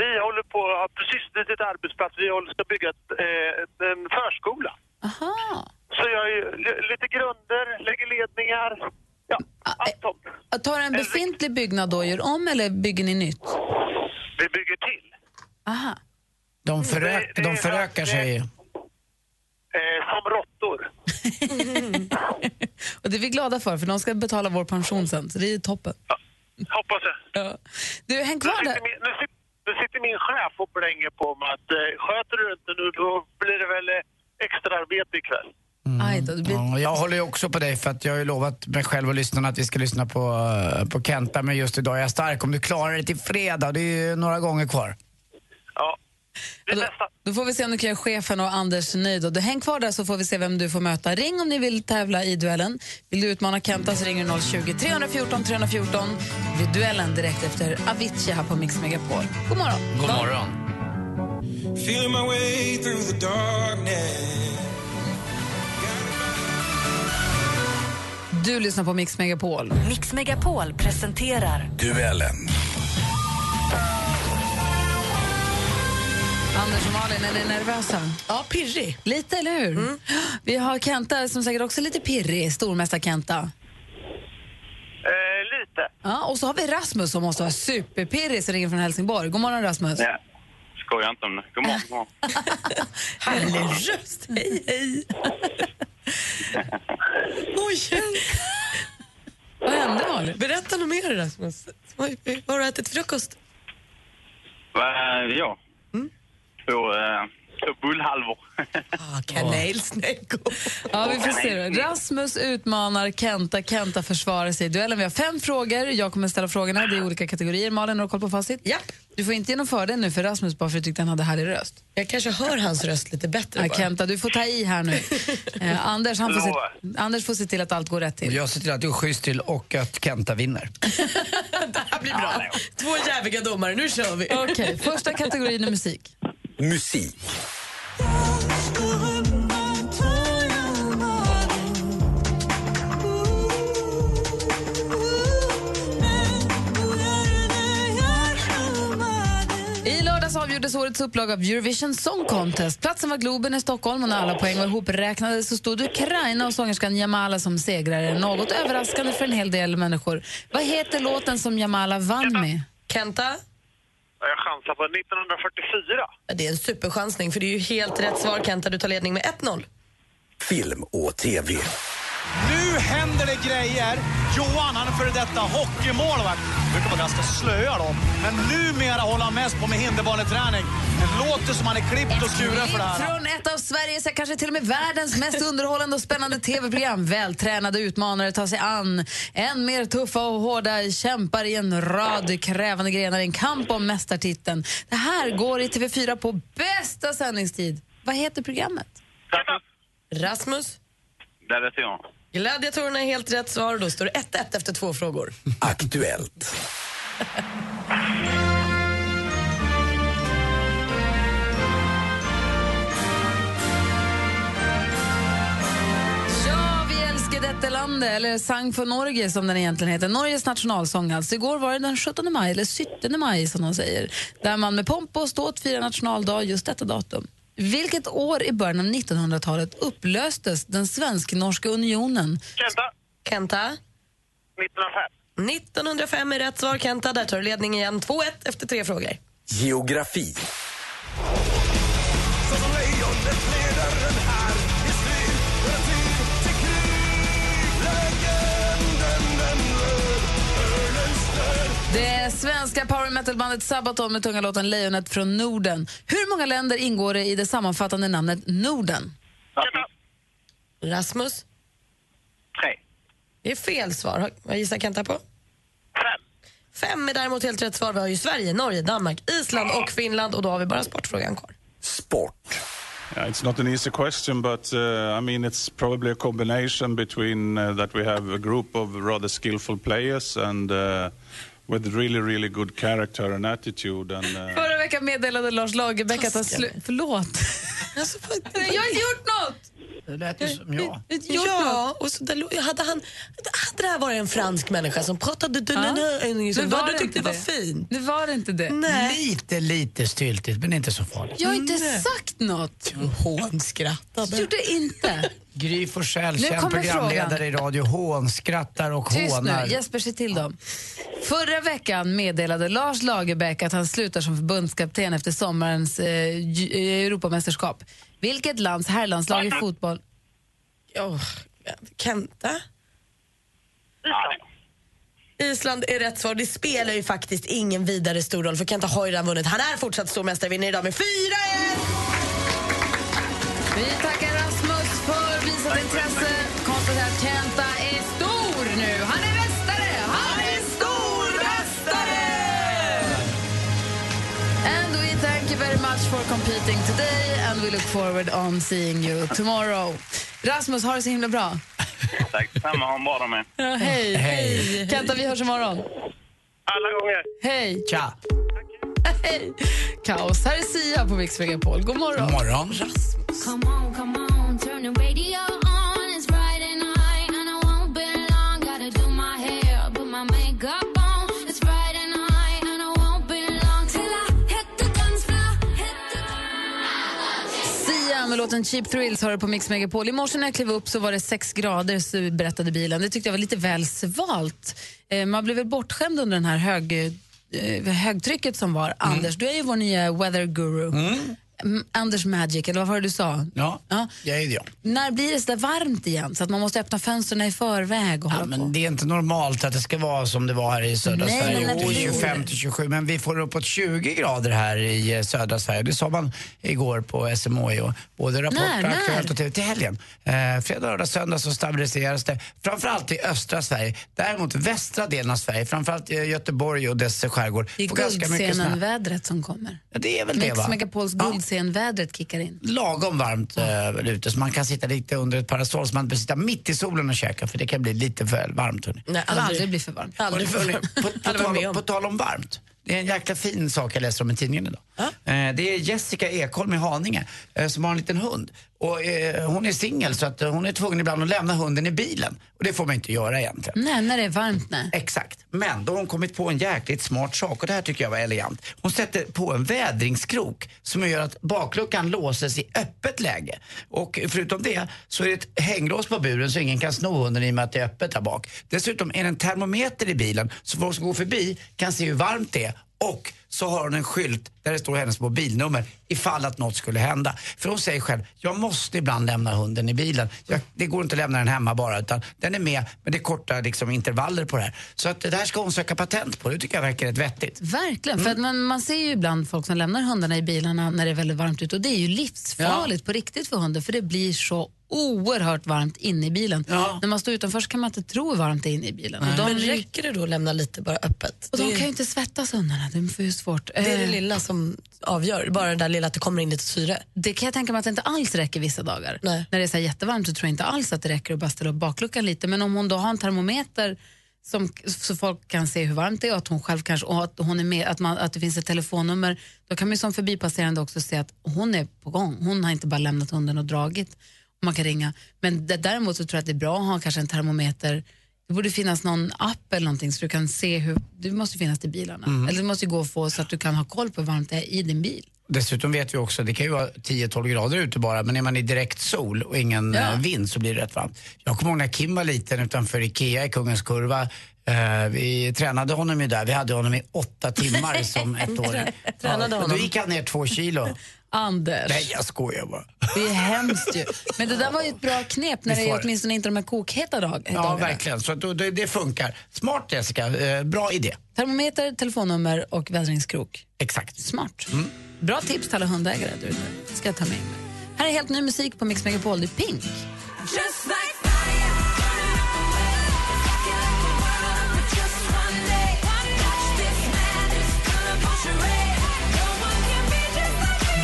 Vi håller på, har precis bytt arbetsplats. Vi håller ska bygga ett, eh, en förskola. Aha. Så jag lite grunder, lägger ledningar. Ja, allt sånt. Att ta en befintlig byggnad då, gör om eller bygger ni nytt? Vi bygger till. Aha. De, förök, de förökar sig. Eh, som råttor. Och det är vi glada för, för de ska betala vår pension sen, så det är toppen. Hoppas jag. Ja. Du, häng Nu kvar där. sitter, min, nu, sitter, nu sitter min chef och blänger på mig att eh, sköter du inte nu då blir det väl eh, extra arbete ikväll. Aj då, det blir... Ja, jag håller ju också på dig för att jag har ju lovat mig själv och lyssnarna att vi ska lyssna på, eh, på Kenta men just idag är jag stark. Om du klarar det till fredag, det är ju några gånger kvar. Ja. Och Då, då får vi se om du kan göra chefen och Anders nöjd. Och du, häng kvar där så får vi se vem du får möta. Ring om ni vill tävla i duellen. Vill du utmana Kenta så ringer du 020 314 314. Det blir duellen direkt efter Avicii här på Mix Megapol. God morgon. God morgon. Feeling my Du lyssnar på Mix Megapol. Mix Megapol presenterar Duellen. Anders och Malin, är ni nervösa? Ja, pirrig. Lite, eller hur? Vi har Kenta som säkert också är lite pirrig, stormästare Kenta. Eh, lite. Ja, och så har vi Rasmus som måste vara superpirrig som ringer från Helsingborg. God morgon Rasmus. Ja. Skojar inte om det. God morgon. God morgon. Härlig röst. Hej, hej. Oj. Vad hände Malin? Berätta något mer Rasmus. Oj, Har du ätit frukost? Eh, ja. Två, eh, två bullhalvor. Ah, kanelsnäckor. Ja, vi får se. då. Rasmus utmanar Kenta. Kenta försvarar sig i duellen. Vi har fem frågor. Jag kommer ställa frågorna. Det är olika kategorier. Malin, har du koll på facit? Ja. Du får inte genomföra det nu för Rasmus bara för att du tyckte han hade härlig röst. Jag kanske hör hans röst lite bättre Ja, bara. Kenta, du får ta i här nu. Eh, Anders, han får se, Anders får se till att allt går rätt till. Jag ser till att du är schysst till och att Kenta vinner. Det här blir bra. Två jäviga domare, nu kör vi. Okej, första kategorin är musik. Musik. I lördags avgjordes årets upplaga av Eurovision Song Contest. Platsen var Globen i Stockholm och när alla poäng var ihopräknade så stod Ukraina och sångerskan Jamala som segrare. Något överraskande för en hel del människor. Vad heter låten som Jamala vann med? Kenta? Jag chansar på 1944. Ja, Det är en superchansning, för det är ju helt rätt svar, Kenta. Du tar ledning med 1-0. Film och TV. Nu händer det grejer. Johan, han är före detta hockeymålvakt. brukar vara ganska slöa då. Men numera håller han mest på med hinderbaneträning. Det låter som han är klippt och skuren för det här. Från ett av Sveriges, kanske till och med världens mest underhållande och spännande tv-program. Vältränade utmanare tar sig an än mer tuffa och hårda kämpar i en rad krävande grenar i en kamp om mästartiteln. Det här går i TV4 på bästa sändningstid. Vad heter programmet? Rasmus? Där vet jag. Gladiatorerna är helt rätt svar. Då står det 1-1 efter två frågor. Aktuellt. Ja, vi älskar detta land, eller Sang för Norge som den egentligen heter. Norges nationalsång alltså. Igår var det den 17 maj, eller 17 maj som de säger, där man med pompa och ståt firar nationaldag just detta datum. Vilket år i början av 1900-talet upplöstes den svensk-norska unionen? Kenta? Kenta? 1905. 1905 är rätt svar, Kenta. Där tar du ledning igen. 2-1 efter tre frågor. Geografi. Såsom lejonet leder Det svenska power metal-bandet Sabaton med tunga låten Lejonet från Norden. Hur många länder ingår det i det sammanfattande namnet Norden? Rasmus? Tre. Det är fel svar. Vad gissar Kenta på? Fem. Fem är däremot helt rätt svar. Vi har ju Sverige, Norge, Danmark, Island och Finland och då har vi bara sportfrågan kvar. Yeah, it's not an easy question, but uh, I mean, it's probably a combination between uh, that we have a group of rather skillful players and uh, with really, really good character and attitude. And, uh, Förra veckan meddelade Lars Lagerbäck att han slu- Förlåt. jag har inte gjort något! Det lät ju som jag. Ja, och så där, hade, han, hade det här varit en fransk människa som pratade Ja. då var hade det du tyckt det var det. fint. Nu var det inte det. Lite, lite styltigt, men inte så farligt. Jag har inte sagt något. Hånskrattade. Gjorde inte. Gry Forssell, känd programledare frågan. i radio, hånskrattar och Tyst hånar. nu, Jesper se till dem. Förra veckan meddelade Lars Lagerbäck att han slutar som förbundskapten efter sommarens eh, Ju- Europamästerskap. Vilket lands herrlandslag i fotboll? Oh, Kenta? Island är rätt svar. Det spelar ju faktiskt ingen vidare stor roll för Kenta har ju redan vunnit. Han är fortsatt stormästare, vinner idag med 4-1! Vi tackar Rasmus intresse. Konstaterar att Kenta är stor nu. Han är mästare! Han är stormästare! And we thank you very much for competing today and we look forward on seeing you tomorrow. Rasmus, har det så himla bra. Tack detsamma, ha en bra dag med. Ja, hej. Hej. Kenta, vi hörs imorgon. Alla gånger. Hej. Tja. Hej. Kaos. Här är Sia på Mix Megapol. God morgon. God morgon. Come on, come on, turn the radio on. It's Friday night and I won't be long. Gotta do my hair, put my makeup on. It's Friday night and I won't be long till I hit the dance floor. Sia med låten Cheap Thrills har du på Mix Megapol. I morse när jag klev upp så var det sex grader, så berättade bilen. Det tyckte jag var lite väl svalt. Eh, man blev väl bortskämd under den här hög, eh, högtrycket som var. Anders, du är ju vår nya weather guru. Mm, Anders Magic, eller vad var det du sa? Ja, jag är det. När blir det så där varmt igen så att man måste öppna fönstren i förväg och Ja, på? men det är inte normalt att det ska vara som det var här i södra Nej, Sverige, men upp till absolut. 25 till 27. Men vi får uppåt 20 grader här i eh, södra Sverige. Det sa man igår på SMHI och både Rapport När? och Aktuellt och TV till helgen. Eh, fredag, lördag, söndag så stabiliseras det. Framförallt i östra Sverige. Däremot västra delen av Sverige, framförallt i Göteborg och dess skärgård. Det är. Guldscenen-vädret som kommer. Ja, det är väl det Mix va? Megapols Guldscen-vädret kickar in. lagom varmt äh, väl ute så man kan sitta lite under ett parasoll så man inte behöver sitta mitt i solen och käka för det kan bli lite för varmt. Hörni. Nej, aldrig. aldrig blir för varmt. Aldrig för på, på, med tal, om. på tal om varmt. Det är en jäkla fin sak jag läser om i tidningen idag. Eh, det är Jessica Ekholm i Haninge eh, som har en liten hund. Och, eh, hon är singel så att, eh, hon är tvungen ibland att lämna hunden i bilen. Och det får man inte göra egentligen. Nej, när det är varmt nej. Exakt. Men då har hon kommit på en jäkligt smart sak och det här tycker jag var elegant. Hon sätter på en vädringskrok som gör att bakluckan låses i öppet läge. Och förutom det så är det ett hänglås på buren så ingen kan sno hunden i och med att det är öppet där bak. Dessutom är det en termometer i bilen så folk som går förbi kan se hur varmt det är. Och så har hon en skylt där det står hennes mobilnummer ifall att något skulle hända. För hon säger själv, jag måste ibland lämna hunden i bilen. Jag, det går inte att lämna den hemma bara utan den är med men det är korta liksom, intervaller på det här. Så att det här ska hon söka patent på, det tycker jag verkar rätt vettigt. Verkligen, för att man, man ser ju ibland folk som lämnar hundarna i bilarna när det är väldigt varmt ute och det är ju livsfarligt på riktigt för hunden för det blir så oerhört varmt inne i bilen. När man står utanför så kan man inte tro hur varmt det är inne i bilen. Och de, Men räcker det då att lämna lite bara öppet? och de Det- kan ju inte svettas hundarna, det är för svårt. Det är det Eh, lilla som avgör, bara det där lilla att det kommer in lite syre. Det kan jag tänka mig att det inte alls räcker vissa dagar. Nej. När det är så jättevarmt så tror jag inte alls att det räcker att bara ställa upp bakluckan lite. Men om hon då har en termometer som, så folk kan se hur varmt det är och att hon själv kanske, och att, hon är med, att, man, att det finns ett telefonnummer, då kan man som förbipasserande också se att hon är på gång. Hon har inte bara lämnat hunden och dragit. Man kan ringa. Men det, däremot så tror jag att det är bra att ha kanske en termometer det borde finnas någon app eller någonting så du kan se hur, det måste finnas till bilarna. Mm. Eller det måste gå att få så att du kan ha koll på hur varmt det är i din bil. Dessutom vet vi också, det kan ju vara 10-12 grader ute bara, men är man i direkt sol och ingen Ja. eh, vind så blir det rätt varmt. Jag kommer ihåg när Kim var liten utanför Ikea i Kungens Kurva Eh, vi tränade honom ju där. Vi hade honom i åtta timmar som ettåring. Tränade och honom. Då gick han ner två kilo. Anders. Nej, jag skojar bara. Det är hemskt ju. Men det där var ju ett bra knep när det är åtminstone inte de här kokheta dag- Ja, dagarna. verkligen. Så det, det funkar. Smart Jessica, eh, bra idé. Termometer, telefonnummer och vädringskrok. Exakt. Smart. Bra tips till alla hundägare där ute. ska jag ta med mig. Här är helt ny musik på Mix Megapol. Det är Pink.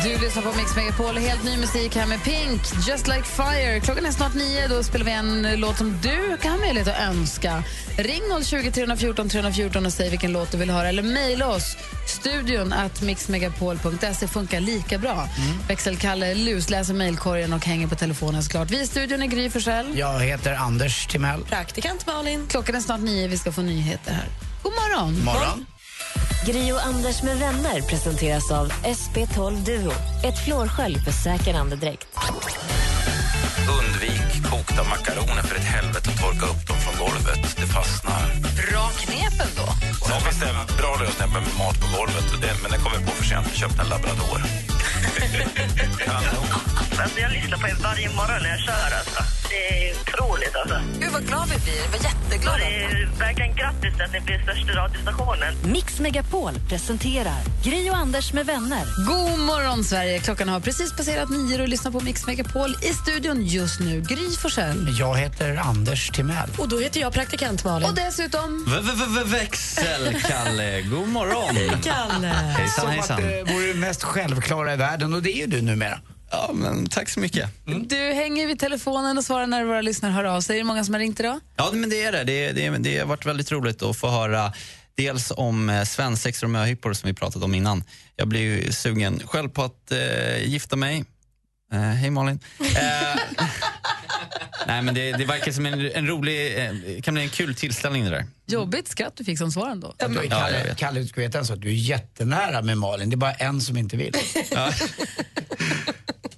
Du lyssnar på Mix Megapol helt ny musik här med Pink, Just Like Fire. Klockan är snart nio, då spelar vi en låt som du kan ha möjlighet att önska. Ring 020 314 314 och säg vilken låt du vill höra eller mejla oss. Studion att mixmegapol.se funkar lika bra. Växelkalle lusläser mejlkorgen och hänger på telefonen såklart. Vi i studion är Gry Forssell. Jag heter Anders Timell. Praktikant Malin. Klockan är snart nio, vi ska få nyheter här. God morgon. Morgon. Gri och Anders med vänner presenteras av SP12 Duo. Ett flårskölj för säker andedräkt. Undvik kokta makaroner för ett helvete och torka upp dem från golvet. Det fastnar. Bra knep ändå. Sen finns det en bra lösning med mat på golvet, det, men det kommer på för sent. Vi köpte en labrador. Alltså, jag lyssnar på er varje morgon när jag kör. Alltså. Det är otroligt. Alltså. Gud vad glad vi blir. Vi var jätteglada. Det är verkligen grattis till att ni blir största radiostationen. Mix Megapol presenterar Gri och Anders med vänner. God morgon, Sverige. Klockan har precis passerat nio och lyssnar på Mix Megapol. I studion just nu, Gry Forssell. Jag heter Anders Timell. Och då heter jag praktikant Malin. Och dessutom... Växel-Kalle, god morgon. Kalle. Hejsan, Som hejsan. att det vore det mest självklara världen och det är ju du numera. Ja, men tack så mycket. Du hänger vid telefonen och svarar när våra lyssnare hör av sig. Är det många som har ringt idag? Ja, men det är det. Det, det, det har varit väldigt roligt att få höra dels om eh, svensexor och möhippor som vi pratade om innan. Jag blir ju sugen själv på att eh, gifta mig. Eh, hej Malin. Eh, nej, men det, det verkar som en, en rolig, eh, kan bli en kul tillställning det där. Jobbigt skratt du fick som svar ändå. Ja, jag Kalle, vet. Kalle, du ska veta en sak. Du är jättenära med Malin. Det är bara en som inte vill.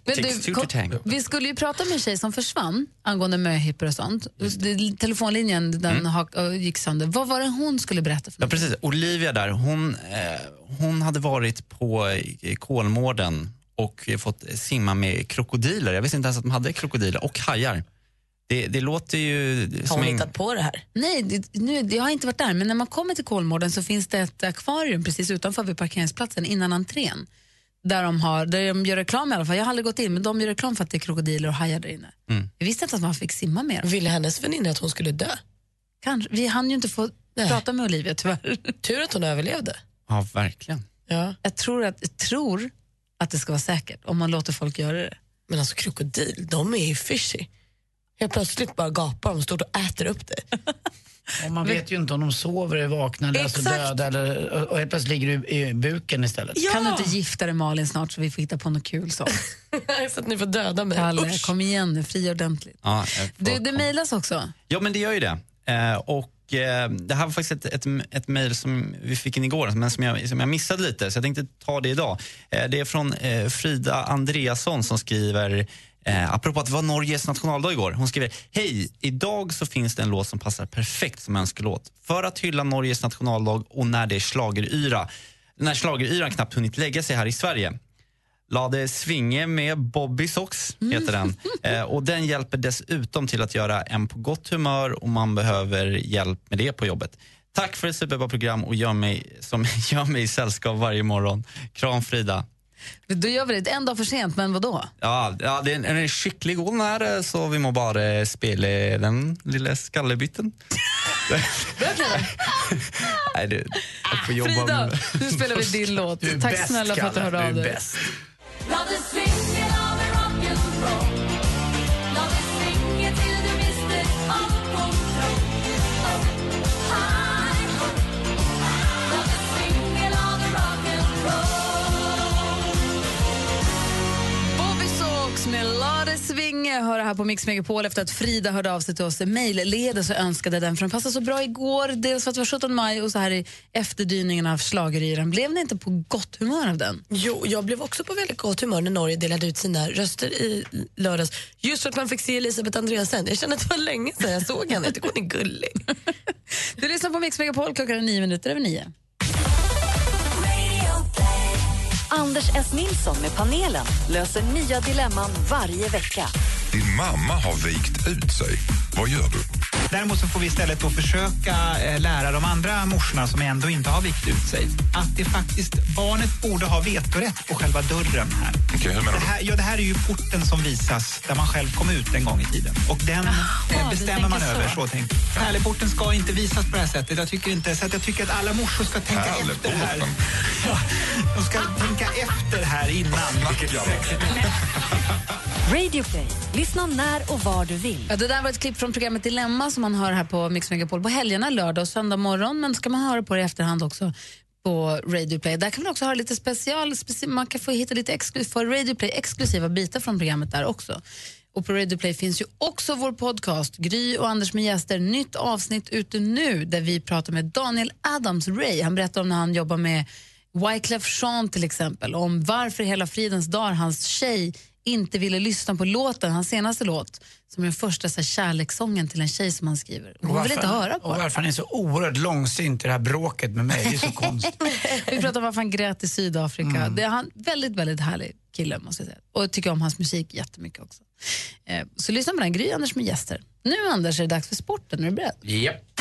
Men Takes two kom- to tango. vi skulle ju prata med en tjej som försvann angående möhippor och sånt. Det- Telefonlinjen den hak- och gick sönder. Vad var det hon skulle berätta för Ja, precis. Olivia där, hon, eh, hon hade varit på eh, Kolmården och fått simma med krokodiler. Jag visste inte ens att de hade krokodiler och hajar. Det, det låter ju Har hon en... hittat på det här? Nej, det, nu, jag har inte varit där, men när man kommer till Kolmården så finns det ett akvarium precis utanför vid parkeringsplatsen innan entrén. Där de, har, där de gör reklam i alla fall. Jag har aldrig gått in, men de gör reklam för att det är krokodiler och hajar där inne. Mm. Jag visste inte att man fick simma mer. Ville hennes väninna att hon skulle dö? Kanske. Vi hann ju inte få prata med Olivia tyvärr. Tur att hon överlevde. Ja, verkligen. Ja. Jag tror att, jag tror att det ska vara säkert om man låter folk göra det. Men alltså krokodil, de är ju fishy. Helt plötsligt bara gapar de och står och äter upp dig. Och man vet ju inte om de sover, är vakna eller alltså döda eller, och helt plötsligt ligger du i buken istället. Kan du inte gifta dig Malin snart så vi får hitta på något kul sånt? så att ni får döda mig. Kalle, Usch. kom igen nu, fri ordentligt. Ja, får Du, det mejlas också. Ja, men det gör ju det. Eh, och eh, det här var faktiskt ett, ett, ett mejl som vi fick in igår, men som jag, som jag missade lite, så jag tänkte ta det idag. Eh, det är från eh, Frida Andreasson som skriver Eh, apropå att det var Norges nationaldag igår. Hon skriver, hej, idag så finns det en låt som passar perfekt som önskelåt. För att hylla Norges nationaldag och när det är schlageryra. När schlageryran knappt hunnit lägga sig här i Sverige. Lade svinge med Bobby Socks, heter den. Eh, och den hjälper dessutom till att göra en på gott humör om man behöver hjälp med det på jobbet. Tack för ett superbra program och gör mig, som gör mig i sällskap varje morgon. Kram Frida. Då gör vi det en dag för sent, men vad då? Ja, ja det är en, en skicklig god här så vi må bara spela den lilla skallebytten. Nej, det, jag får jobba Frida, nu spelar vi din låt. Du är Tack bäst, snälla för att du hörde av du är dig. bäst. rock'n'roll Socks med Lade Svinge hör här på Mix Megapol efter att Frida hörde av sig till oss mejlledes och önskade den för den passade så bra igår. Dels för att det var 17 maj och så här i efterdyningen av schlageryran. Blev ni inte på gott humör av den? Jo, jag blev också på väldigt gott humör när Norge delade ut sina röster i lördags. Just för att man fick se Elisabeth Andreasen. Jag kände att det var länge sedan jag såg henne. Jag tycker hon är gullig. Du lyssnar på Mix Megapol, klockan är nio minuter över nio. Anders S. Nilsson med panelen löser nya dilemman varje vecka. Din mamma har vikt ut sig. Vad gör du? Däremot så får vi istället då försöka eh, lära de andra morsorna som ändå inte har vikt ut sig att det faktiskt, barnet borde ha vetorätt på själva dörren här. Okej, hur menar Det här, ja, det här är ju porten som visas där man själv kom ut en gång i tiden. Och den eh, du bestämmer man så. över. Så tänk. Pärleporten ska inte visas på det här sättet. Jag tycker, inte, så att jag tycker att alla morsor ska tänka efter här. Ja, de ska tänka efter här innan. Radio Play. Lyssna när och var du vill. Ja, det där var ett klipp från programmet Dilemma som man hör här på Mix Megapol på helgerna, lördag och söndag morgon. Men ska man höra på det i efterhand också på Radio Play. Där kan man också höra lite special, speci man kan få hitta lite exklu för Radio Play exklusiva bitar från programmet där också. Och på Radio Play finns ju också vår podcast Gry och Anders med gäster. Nytt avsnitt ute nu där vi pratar med Daniel Adams-Ray. Han berättar om när han jobbar med Wyclef Jean till exempel, om varför hela fridens dag hans tjej inte ville lyssna på låten, hans senaste låt, som är den första så här, kärlekssången till en tjej som han skriver. Hon vill varför- inte höra på Och varför han är så oerhört långsint i det här bråket med mig. Det är så konstigt. Vi pratar om varför han grät i Sydafrika. Mm. Det är han väldigt, väldigt härlig kille måste jag säga. Och jag tycker om hans musik jättemycket också. Eh, så lyssna på den, Gry Anders med gäster. Nu Anders är det dags för sporten, är du beredd? Japp.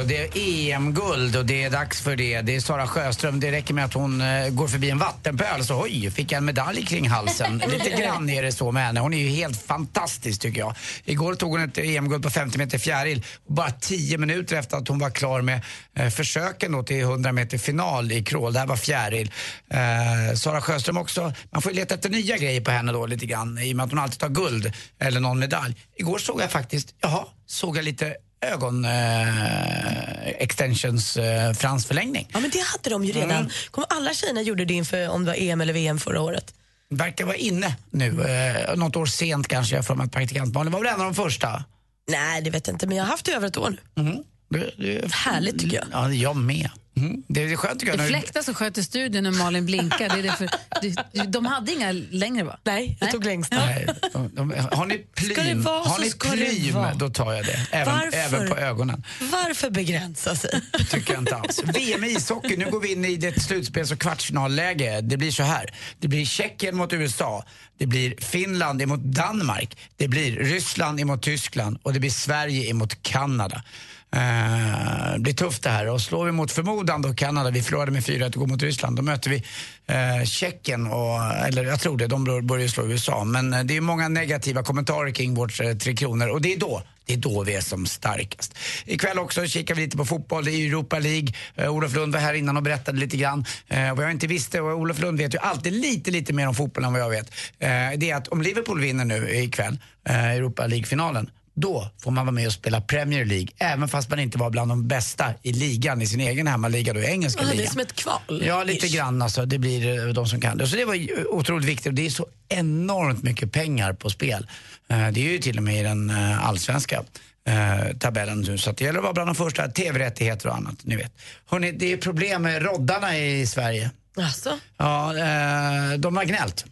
Och det är EM-guld och det är dags för det. Det är Sara Sjöström. Det räcker med att hon eh, går förbi en vattenpöl så oj, fick jag en medalj kring halsen. Lite grann är det så med henne. Hon är ju helt fantastisk tycker jag. Igår tog hon ett EM-guld på 50 meter fjäril. Bara 10 minuter efter att hon var klar med eh, försöken då till 100 meter final i crawl. Det här var fjäril. Eh, Sara Sjöström också. Man får ju leta efter nya grejer på henne då lite grann i och med att hon alltid tar guld eller någon medalj. Igår såg jag faktiskt, jaha, såg jag lite ögon eh, extensions eh, fransförlängning. Ja, men det hade de ju redan. Mm. Kom, alla tjejerna gjorde det inför om det var EM eller VM förra året. Verkar vara inne nu. Eh, något år sent kanske, jag för mig att praktikantbarnen var väl en av de första. Nej, det vet jag inte, men jag har haft det över ett år nu. Mm. Det, det, Härligt tycker jag. Ja, jag med. Mm. Det är skönt tycker jag. Det när- fläktas och sköt i studion när Malin blinkar. Det är det för, de, de hade inga längre va? Nej, jag tog längst. Nej, de, de, har ni Ska det plym, vara så har ni plym då tar jag det. Även, Varför? även på ögonen. Varför begränsa sig? tycker jag inte alls. VM i ishockey, nu går vi in i det slutspels och kvartsfinalläge. Det blir så här. Det blir Tjeckien mot USA. Det blir Finland emot Danmark. Det blir Ryssland emot Tyskland och det blir Sverige emot Kanada. Eh, det blir tufft det här och slår vi mot förmodan då Kanada, vi förlorade med 4-1 och går mot Ryssland, då möter vi eh, Tjeckien och, eller jag tror det, de börjar ju slå USA. Men eh, det är många negativa kommentarer kring vårt eh, Tre Kronor och det är då det är då vi är som starkast. Ikväll också kikar vi lite på fotboll. Det är Europa League. Eh, Olof Lund var här innan och berättade lite grann. Eh, vad jag inte visste, och Olof Lund vet ju alltid lite, lite mer om fotboll än vad jag vet. Eh, det är att om Liverpool vinner nu ikväll, eh, Europa League-finalen, då får man vara med och spela Premier League. Även fast man inte var bland de bästa i ligan, i sin egen hemmaliga då, i engelska Ja, det är ligan. som ett kval. Ja, lite Ish. grann alltså. Det blir eh, de som kan det. Så det var otroligt viktigt det är så enormt mycket pengar på spel. Eh, Det är ju till och med i den eh, allsvenska tabellen nu. Så det gäller att vara bland de första. TV-rättigheter och annat, ni vet. Hörrni, det är problem med roddarna i Sverige. Alltså? Ja, de har gnällt.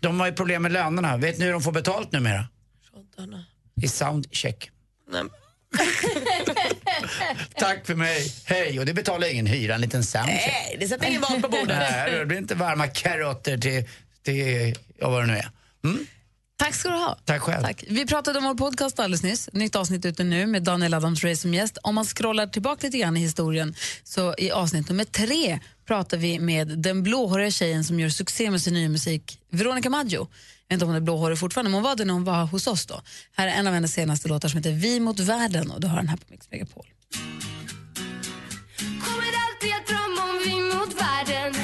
De har ju problem med lönerna. Vet ni hur de får betalt numera? Roddarna. I soundcheck. Nej, Tack för mig, hej. Och det betalar ingen hyra, en liten soundcheck. Nej, det sätter ingen mat på bordet. Nej, det blir inte varma karotter till, till ja, vad det nu är. Mm? Tack ska du ha. Tack själv. Tack. Vi pratade om vår podcast alldeles nyss. Nytt avsnitt ute nu med Daniel Adams-Ray som gäst. Om man scrollar tillbaka lite grann i historien så i avsnitt nummer tre pratar vi med den blåhåriga tjejen som gör succé med sin nya musik, Veronica Maggio. Jag vet inte om hon är blåhårig fortfarande, men hon var det när hon var hos oss då. Här är en av hennes senaste låtar som heter Vi mot världen och du har den här på Mix Megapol. Kommer alltid att drömma om vi mot världen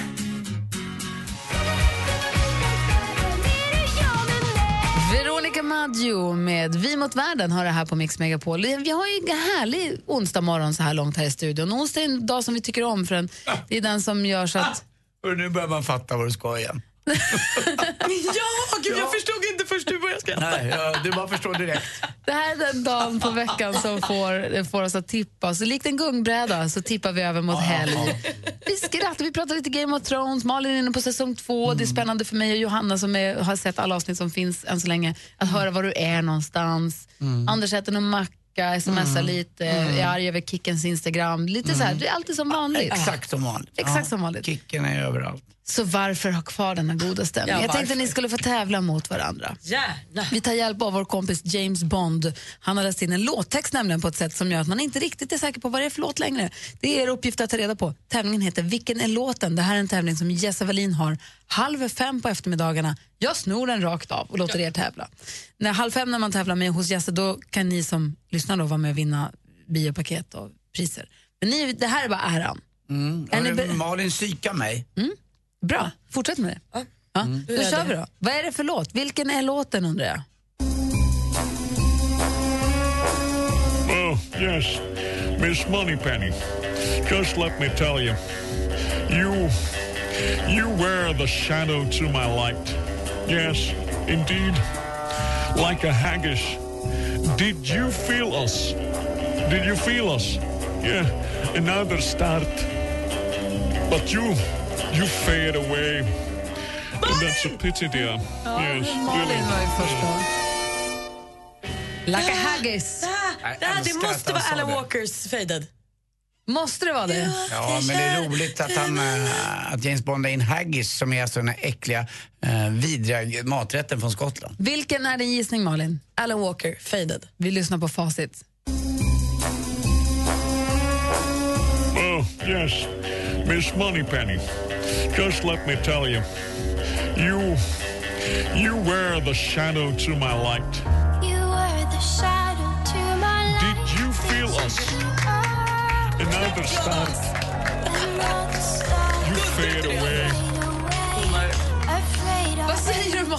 Veronica Maggio med Vi mot världen har det här på Mix Megapol. Vi har ju en härlig onsdag morgon så här långt här i studion. Onsdag är en dag som vi tycker om för den, det är den som gör så att... Och nu börjar man fatta vad du ska igen. ja, gud, jag förstod inte först du började. Ska... veta. Nej, ja, du bara förstår direkt. Det här är den dagen på veckan som får, får oss att tippa. Så likt en gungbräda så tippar vi över mot helg. Vi skrattar, vi pratar lite Game of Thrones, Malin är inne på säsong två. Det är spännande för mig och Johanna som är, har sett alla avsnitt som finns än så länge, att höra var du är någonstans. Anders äter någon macka, smsar lite, är arg över Kickens Instagram. Lite så här, det är alltid som vanligt. Exakt som vanligt. Exakt som vanligt. Kicken är överallt. Så varför ha kvar denna goda stämning? Ja, jag tänkte att ni skulle få tävla mot varandra. Gärna. Vi tar hjälp av vår kompis James Bond. Han har läst in en låttext nämligen på ett sätt som gör att man inte riktigt är säker på vad det är för låt längre. Det är er uppgift att ta reda på. Tävlingen heter Vilken är låten? Det här är en tävling som Jesse Wallin har halv fem på eftermiddagarna. Jag snor den rakt av och låter er tävla. När halv fem när man tävlar med hos Jesse då kan ni som lyssnar då vara med och vinna biopaket och priser. Men ni, det här är bara äran. Mm. Är Malin psykar mig. Bra, fortsätt med det. Ja. Då Hur är kör vi då. Vad är det för låt? Vilken är låten undrar jag? Oh, yes, Miss Moneypenny. Just let me tell you, you, you were the shadow to my light. Yes, indeed, like a haggis. Did you feel us? Did you feel us? Yeah, another start. But you, you fade away. And that's a pity, dear. yes, Malin var ju först då. Like a haggis. Det, här, det älskar måste vara Alan det. Walkers Faded. Måste det vara det? Ja, men det är roligt att, han, eh, att James Bond är in haggis som är alltså den här äckliga, eh, vidriga maträtten från Skottland. Vilken är din gissning Malin? Alan Walker, Faded. Vi lyssnar på facit. Oh, yes, Miss Moneypenny. Just let me tell you, you, you were the shadow to my light. You were the shadow to my light. Did you feel us? Another start. You fade away.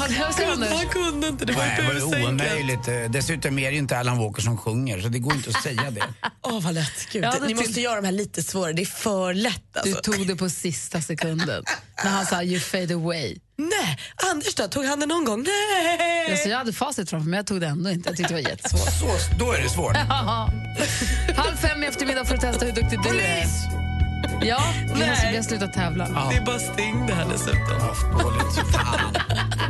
Du Anders? Han kunde inte, det var Nej, det var omöjligt. Dessutom är det ju inte Alan Walker som sjunger, så det går inte att säga det. Åh, vad lätt. Gud, Ja, ni till- måste göra de här lite svårare. Det är för lätt. Du Alltså. tog det på sista sekunden. När han sa you fade away. Nej, Anders då? Tog han det någon gång? Nej! Alltså, jag hade facit framför mig, jag tog det ändå inte. Jag tyckte det var jättesvårt. Så, då är det svårt. Halv fem i eftermiddag för att testa hur duktig du är. Ja, vi, Nej. måste, vi har slutat tävla. Det är bara Sting det här dessutom. Dåligt. Fan.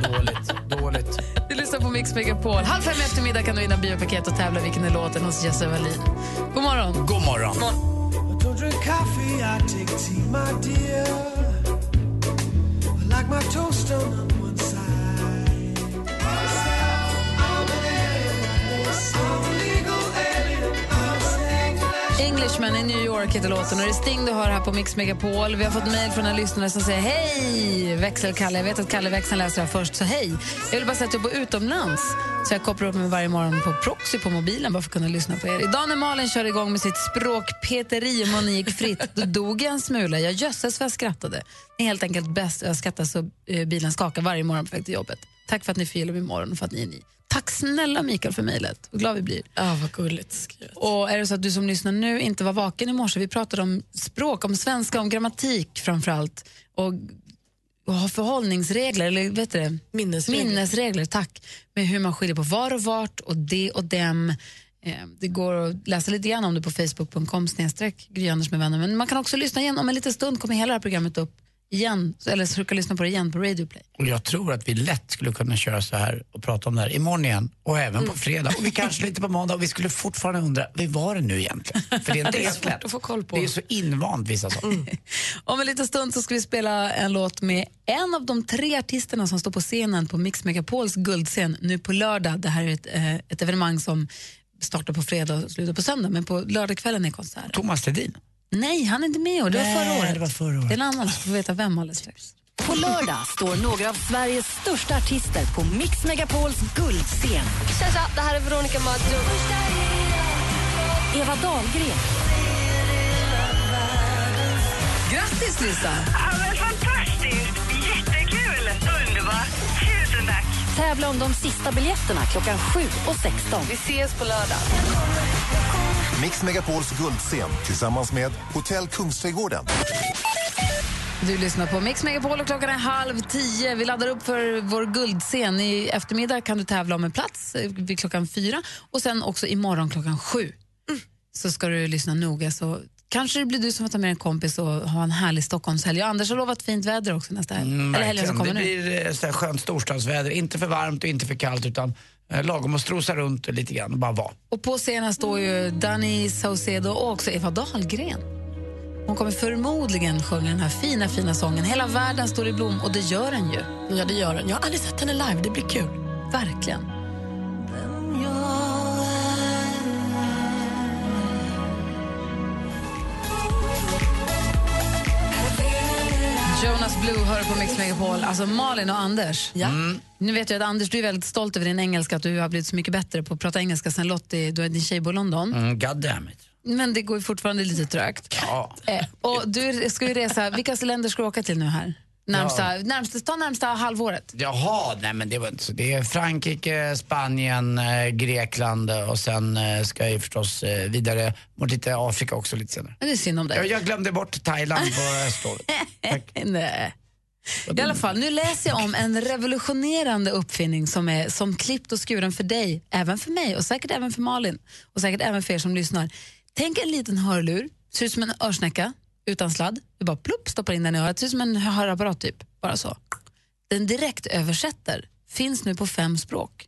Dåligt. Dåligt. Du lyssnar på Mix Megapol. Halv fem i eftermiddag kan du vinna biopaket och tävla vilken är låten hos Jesse Wallin. God morgon. God morgon. Don't drink coffee, I take tea, my dear. I like my toast on Englishman i New York heter låten och det är Sting du hör här på Mix Megapol. Vi har fått mejl från en lyssnare som säger hej, växelkalle. Jag vet att Kalle Växeln läser det här först, så hej. Jag vill bara säga att jag bor utomlands så jag kopplar upp mig varje morgon på proxy på mobilen bara för att kunna lyssna på er. Idag när Malin kör igång med sitt språkpeteri och munnen gick fritt, då dog jag en smula. Jag jösses vad jag skrattade. Ni är helt enkelt bäst jag skrattar så eh, bilen skakar varje morgon på väg till jobbet. Tack för att ni förgyller min morgon och för att ni är ni. Tack snälla Mikael för mejlet. Vad glad vi blir. Ja, vad gulligt skrivet. Och är det så att du som lyssnar nu inte var vaken i morse, vi pratade om språk, om svenska, om grammatik framför allt. Och, och ha förhållningsregler, eller vet du det? Minnesregler. Minnesregler, tack. Med hur man skiljer på var och vart och det och dem. Eh, Det går att läsa lite grann om det på facebook.com snedstreck med vänner. Men man kan också lyssna igen. Om en liten stund kommer hela det här programmet upp igen. Eller så du lyssna på det igen på Radio Play. Och jag tror att vi lätt skulle kunna köra så här och prata om det här imorgon igen och även Mm. på fredag och vi kanske lite på måndag och vi skulle fortfarande undra, vad var det nu egentligen? För det är Det är svårt att få koll på. Det är så invant vissa saker. Om en liten stund så ska vi spela en låt med en av de tre artisterna som står på scenen på Mix Megapols guldscen nu på lördag. Det här är ett, eh, ett evenemang som startar på fredag och slutar på söndag, men på lördagskvällen är konserten. Thomas Ledin. Nej, han är inte med och det var förra året. det var förra året. Det är en annan, får vi veta vem alldeles strax. På lördag står några av Sveriges största artister på Mix Megapols guldscen. Tja, tja, det här är Veronica Maggio. Eva Dahlgren, Grattis Lisa! Ja, men fantastiskt! Jättekul! Underbart! Tusen tack! tävla om de sista biljetterna klockan 7 och 16. Vi ses på lördag. Mix Megapols guldscen tillsammans med Hotell Kungsträdgården. Du lyssnar på Mix Megapol och klockan är halv tio. Vi laddar upp för vår guldscen. I eftermiddag kan du tävla om en plats eh, vid klockan fyra och sen också imorgon klockan sju. Så ska du lyssna noga så kanske det blir du som får ta med en kompis och ha en härlig Stockholmshelg. Och Anders har lovat fint väder också nästa helg. Mm, Eller helgen som kommer det nu. blir eh, så här skönt storstadsväder. Inte för varmt och inte för kallt utan lagom att strosa runt lite grann och bara vara. Och på scenen står ju Danny Saucedo och också Eva Dahlgren. Hon kommer förmodligen sjunga den här fina, fina sången Hela världen står i blom och det gör den ju. Ja, det gör den. Jag har aldrig sett henne live. Det blir kul. Verkligen. Jonas Blue hör på Mix Megapol. Alltså Malin och Anders. Ja. Nu vet jag att Anders, du är väldigt stolt över din engelska, att du har blivit så mycket bättre på att prata engelska sen Lottie, du är din tjej bor i London. Mm, God damn it. Men det går ju fortfarande lite trögt. Ja. Eh, och du ska ju resa, vilka länder ska du åka till nu här? Närmsta, närmsta, ta närmsta halvåret. Jaha, nej men det var inte så. Det är Frankrike, Spanien, eh, Grekland eh, och sen eh, ska jag ju förstås vidare mot lite Afrika också lite senare. Men det är synd om dig. Jag, jag glömde bort Thailand på Östlovet. Nej. I alla fall, nu läser jag om en revolutionerande uppfinning som är som klippt och skuren för dig, även för mig och säkert även för Malin och säkert även för er som lyssnar. Tänk en liten hörlur, ser ut som en örsnäcka utan sladd. Du bara plupp, stoppar in den i örat, ser ut som en hörapparat typ. Bara så. Den direkt översätter, finns nu på fem språk.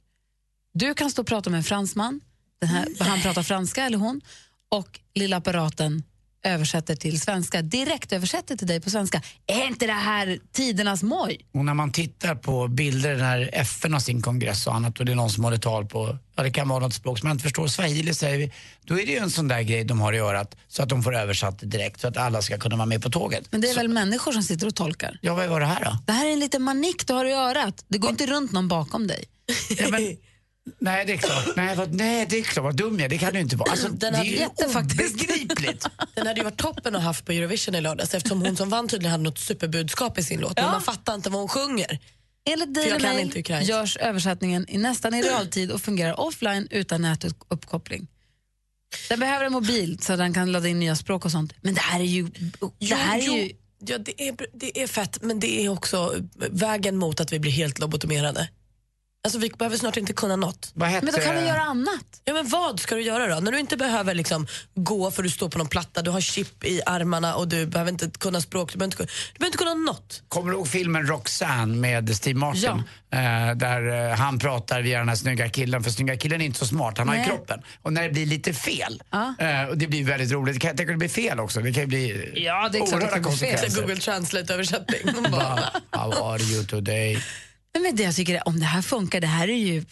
Du kan stå och prata med en fransman, den här, han pratar franska eller hon, och lilla apparaten översätter till svenska, direkt översätter till dig på svenska. Är inte det här tidernas moj? Och när man tittar på bilder när FN har sin kongress och annat och det är någon som håller tal på, ja det kan vara något språk som man inte förstår, swahili säger vi, då är det ju en sån där grej de har i örat så att de får översatt direkt så att alla ska kunna vara med på tåget. Men det är väl människor som sitter och tolkar? Ja, vad var det här då? Det här är en liten manik du har i örat. Det går inte runt någon bakom dig. Ja, men, nej, det är klart. Nej, vad, nej, det är klart. Vad dum jag är. Det kan det ju inte vara. Alltså, Den det är ju obegripligt. Den hade ju varit toppen att ha haft på Eurovision i lördags eftersom hon som vann tydligen hade något superbudskap i sin låt. Men man fattar inte vad hon sjunger. Enligt Mail inte ukrainska. görs översättningen i nästan i realtid och fungerar offline utan nätuppkoppling. Den behöver en mobil så den kan ladda in nya språk och sånt. Men det här är ju... Det här är ju Ja, det, är, det är fett, men det är också vägen mot att vi blir helt lobotomerade. Alltså vi behöver snart inte kunna något. Vad Men då kan vi göra annat. Ja, men vad ska du göra då? När du inte behöver liksom gå för du står på någon platta, du har chip i armarna och du behöver inte kunna språk, du behöver inte, kunna- du behöver inte kunna något. Kommer du ihåg filmen Roxanne med Steve Martin? Eh, där eh, han pratar via den här snygga killen, för snygga killen är inte så smart, han har ju kroppen. Och när det blir lite fel, eh, och det blir väldigt roligt, det kan jag tänka att det blir fel också, det kan ju bli Ja, det är att oerhörda konsekvenser. Google Translate-översättning. How are you today? Nej, men det, jag tycker, om det här funkar, det här är ju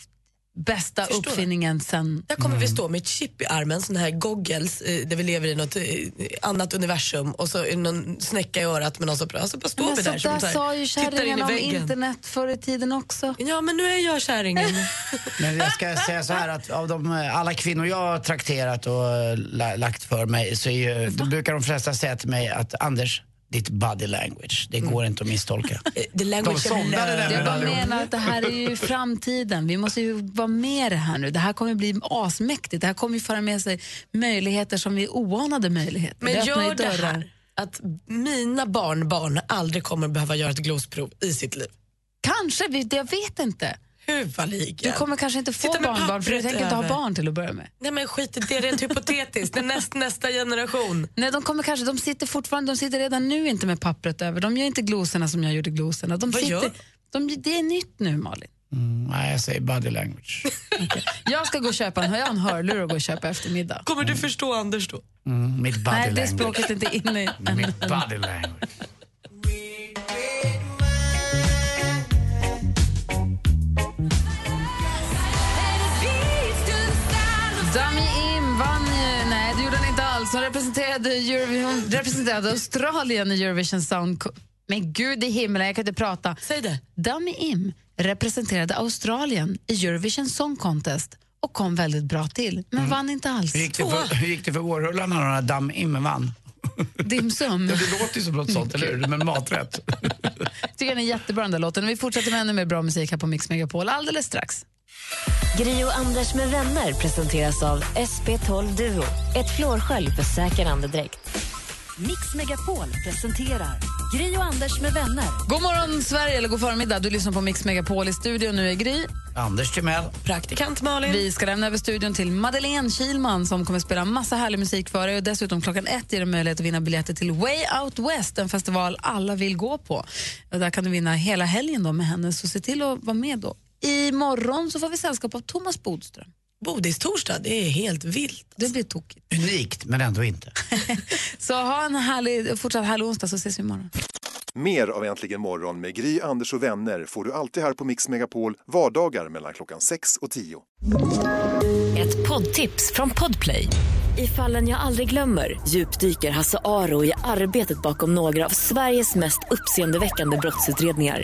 bästa Förstår uppfinningen sen... Där kommer vi stå med ett chip i armen, sån här goggles, eh, där vi lever i något eh, annat universum och så är någon snäcka i örat med någon som alltså bara står Men vi där så som där så här, sa ju kärringen i om internet förr i tiden också. Ja, men nu är jag kärringen. Men jag ska säga så här att av de, eh, alla kvinnor jag har trakterat och la, lagt för mig så är ju, då brukar de flesta säga till mig att Anders, ditt body language, det går inte att misstolka. The De language of somnade love. Jag bara menar att det här är ju framtiden. Vi måste ju vara med i det här nu. Det här kommer bli asmäktigt. Det här kommer ju föra med sig möjligheter som är oanade möjligheter. Men det gör det här att mina barnbarn aldrig kommer behöva göra ett glosprov i sitt liv. Kanske, vi- jag vet inte. Huvaligen. Du kommer kanske inte få barnbarn för du tänker inte ha barn till att börja med. Nej men skit i det, rent hypotetiskt. Det är näst, nästa generation. Nej, de kommer kanske, de sitter fortfarande, de sitter redan nu inte med pappret över. De gör inte glosorna som jag gjorde glosorna. De Vad sitter, gör de, det är nytt nu Malin. Mm, nej, jag säger body language. Jag ska gå och köpa en, jag en hörlur och gå och köpa eftermiddag. Kommer du förstå Anders då? Mm, mitt body Nej, det language. språket är inte inne i Mitt body language. Representerade, Eurovision, representerade Australien i Eurovision Sound... Men gud i himlen, jag kan inte prata. Säg det. Dummy Im representerade Australien i Eurovision Song Contest och kom väldigt bra till, men vann inte alls. Hur gick det för, hur gick det för vårrullarna när Dam Im vann? Dimsum. Ja, det låter ju som något sånt, eller hur? Men maträtt. tycker den är jättebra den där låten. Vi fortsätter med ännu mer bra musik här på Mix Megapol alldeles strax. Gri och Anders med vänner presenteras av SP12 Duo. Ett flårskölj för säker andedräkt. Mix Megapol presenterar Gri och Anders med vänner. God morgon, Sverige, eller god förmiddag. Du lyssnar på Mix Megapol i studion. Nu är Gry. Anders Timell. Praktikant Malin. Vi ska lämna över studion till Madeleine Kilman som kommer spela massa härlig musik för dig. Och dessutom klockan ett ger du möjlighet att vinna biljetter till Way Out West, en festival alla vill gå på. Och där kan du vinna hela helgen då med henne, så se till att vara med då. Imorgon så får vi sällskap av Thomas Bodström. Bodistorsdag, det är helt vilt. Det blir tokigt. Unikt, men ändå inte. Så ha en härlig, fortsatt härlig onsdag så ses vi imorgon. Mer av Äntligen morgon med Gry, Anders och vänner får du alltid här på Mix Megapol vardagar mellan klockan 6 och 10. Ett poddtips från Podplay. I fallen jag aldrig glömmer djupdyker Hasse Aro i arbetet bakom några av Sveriges mest uppseendeväckande brottsutredningar.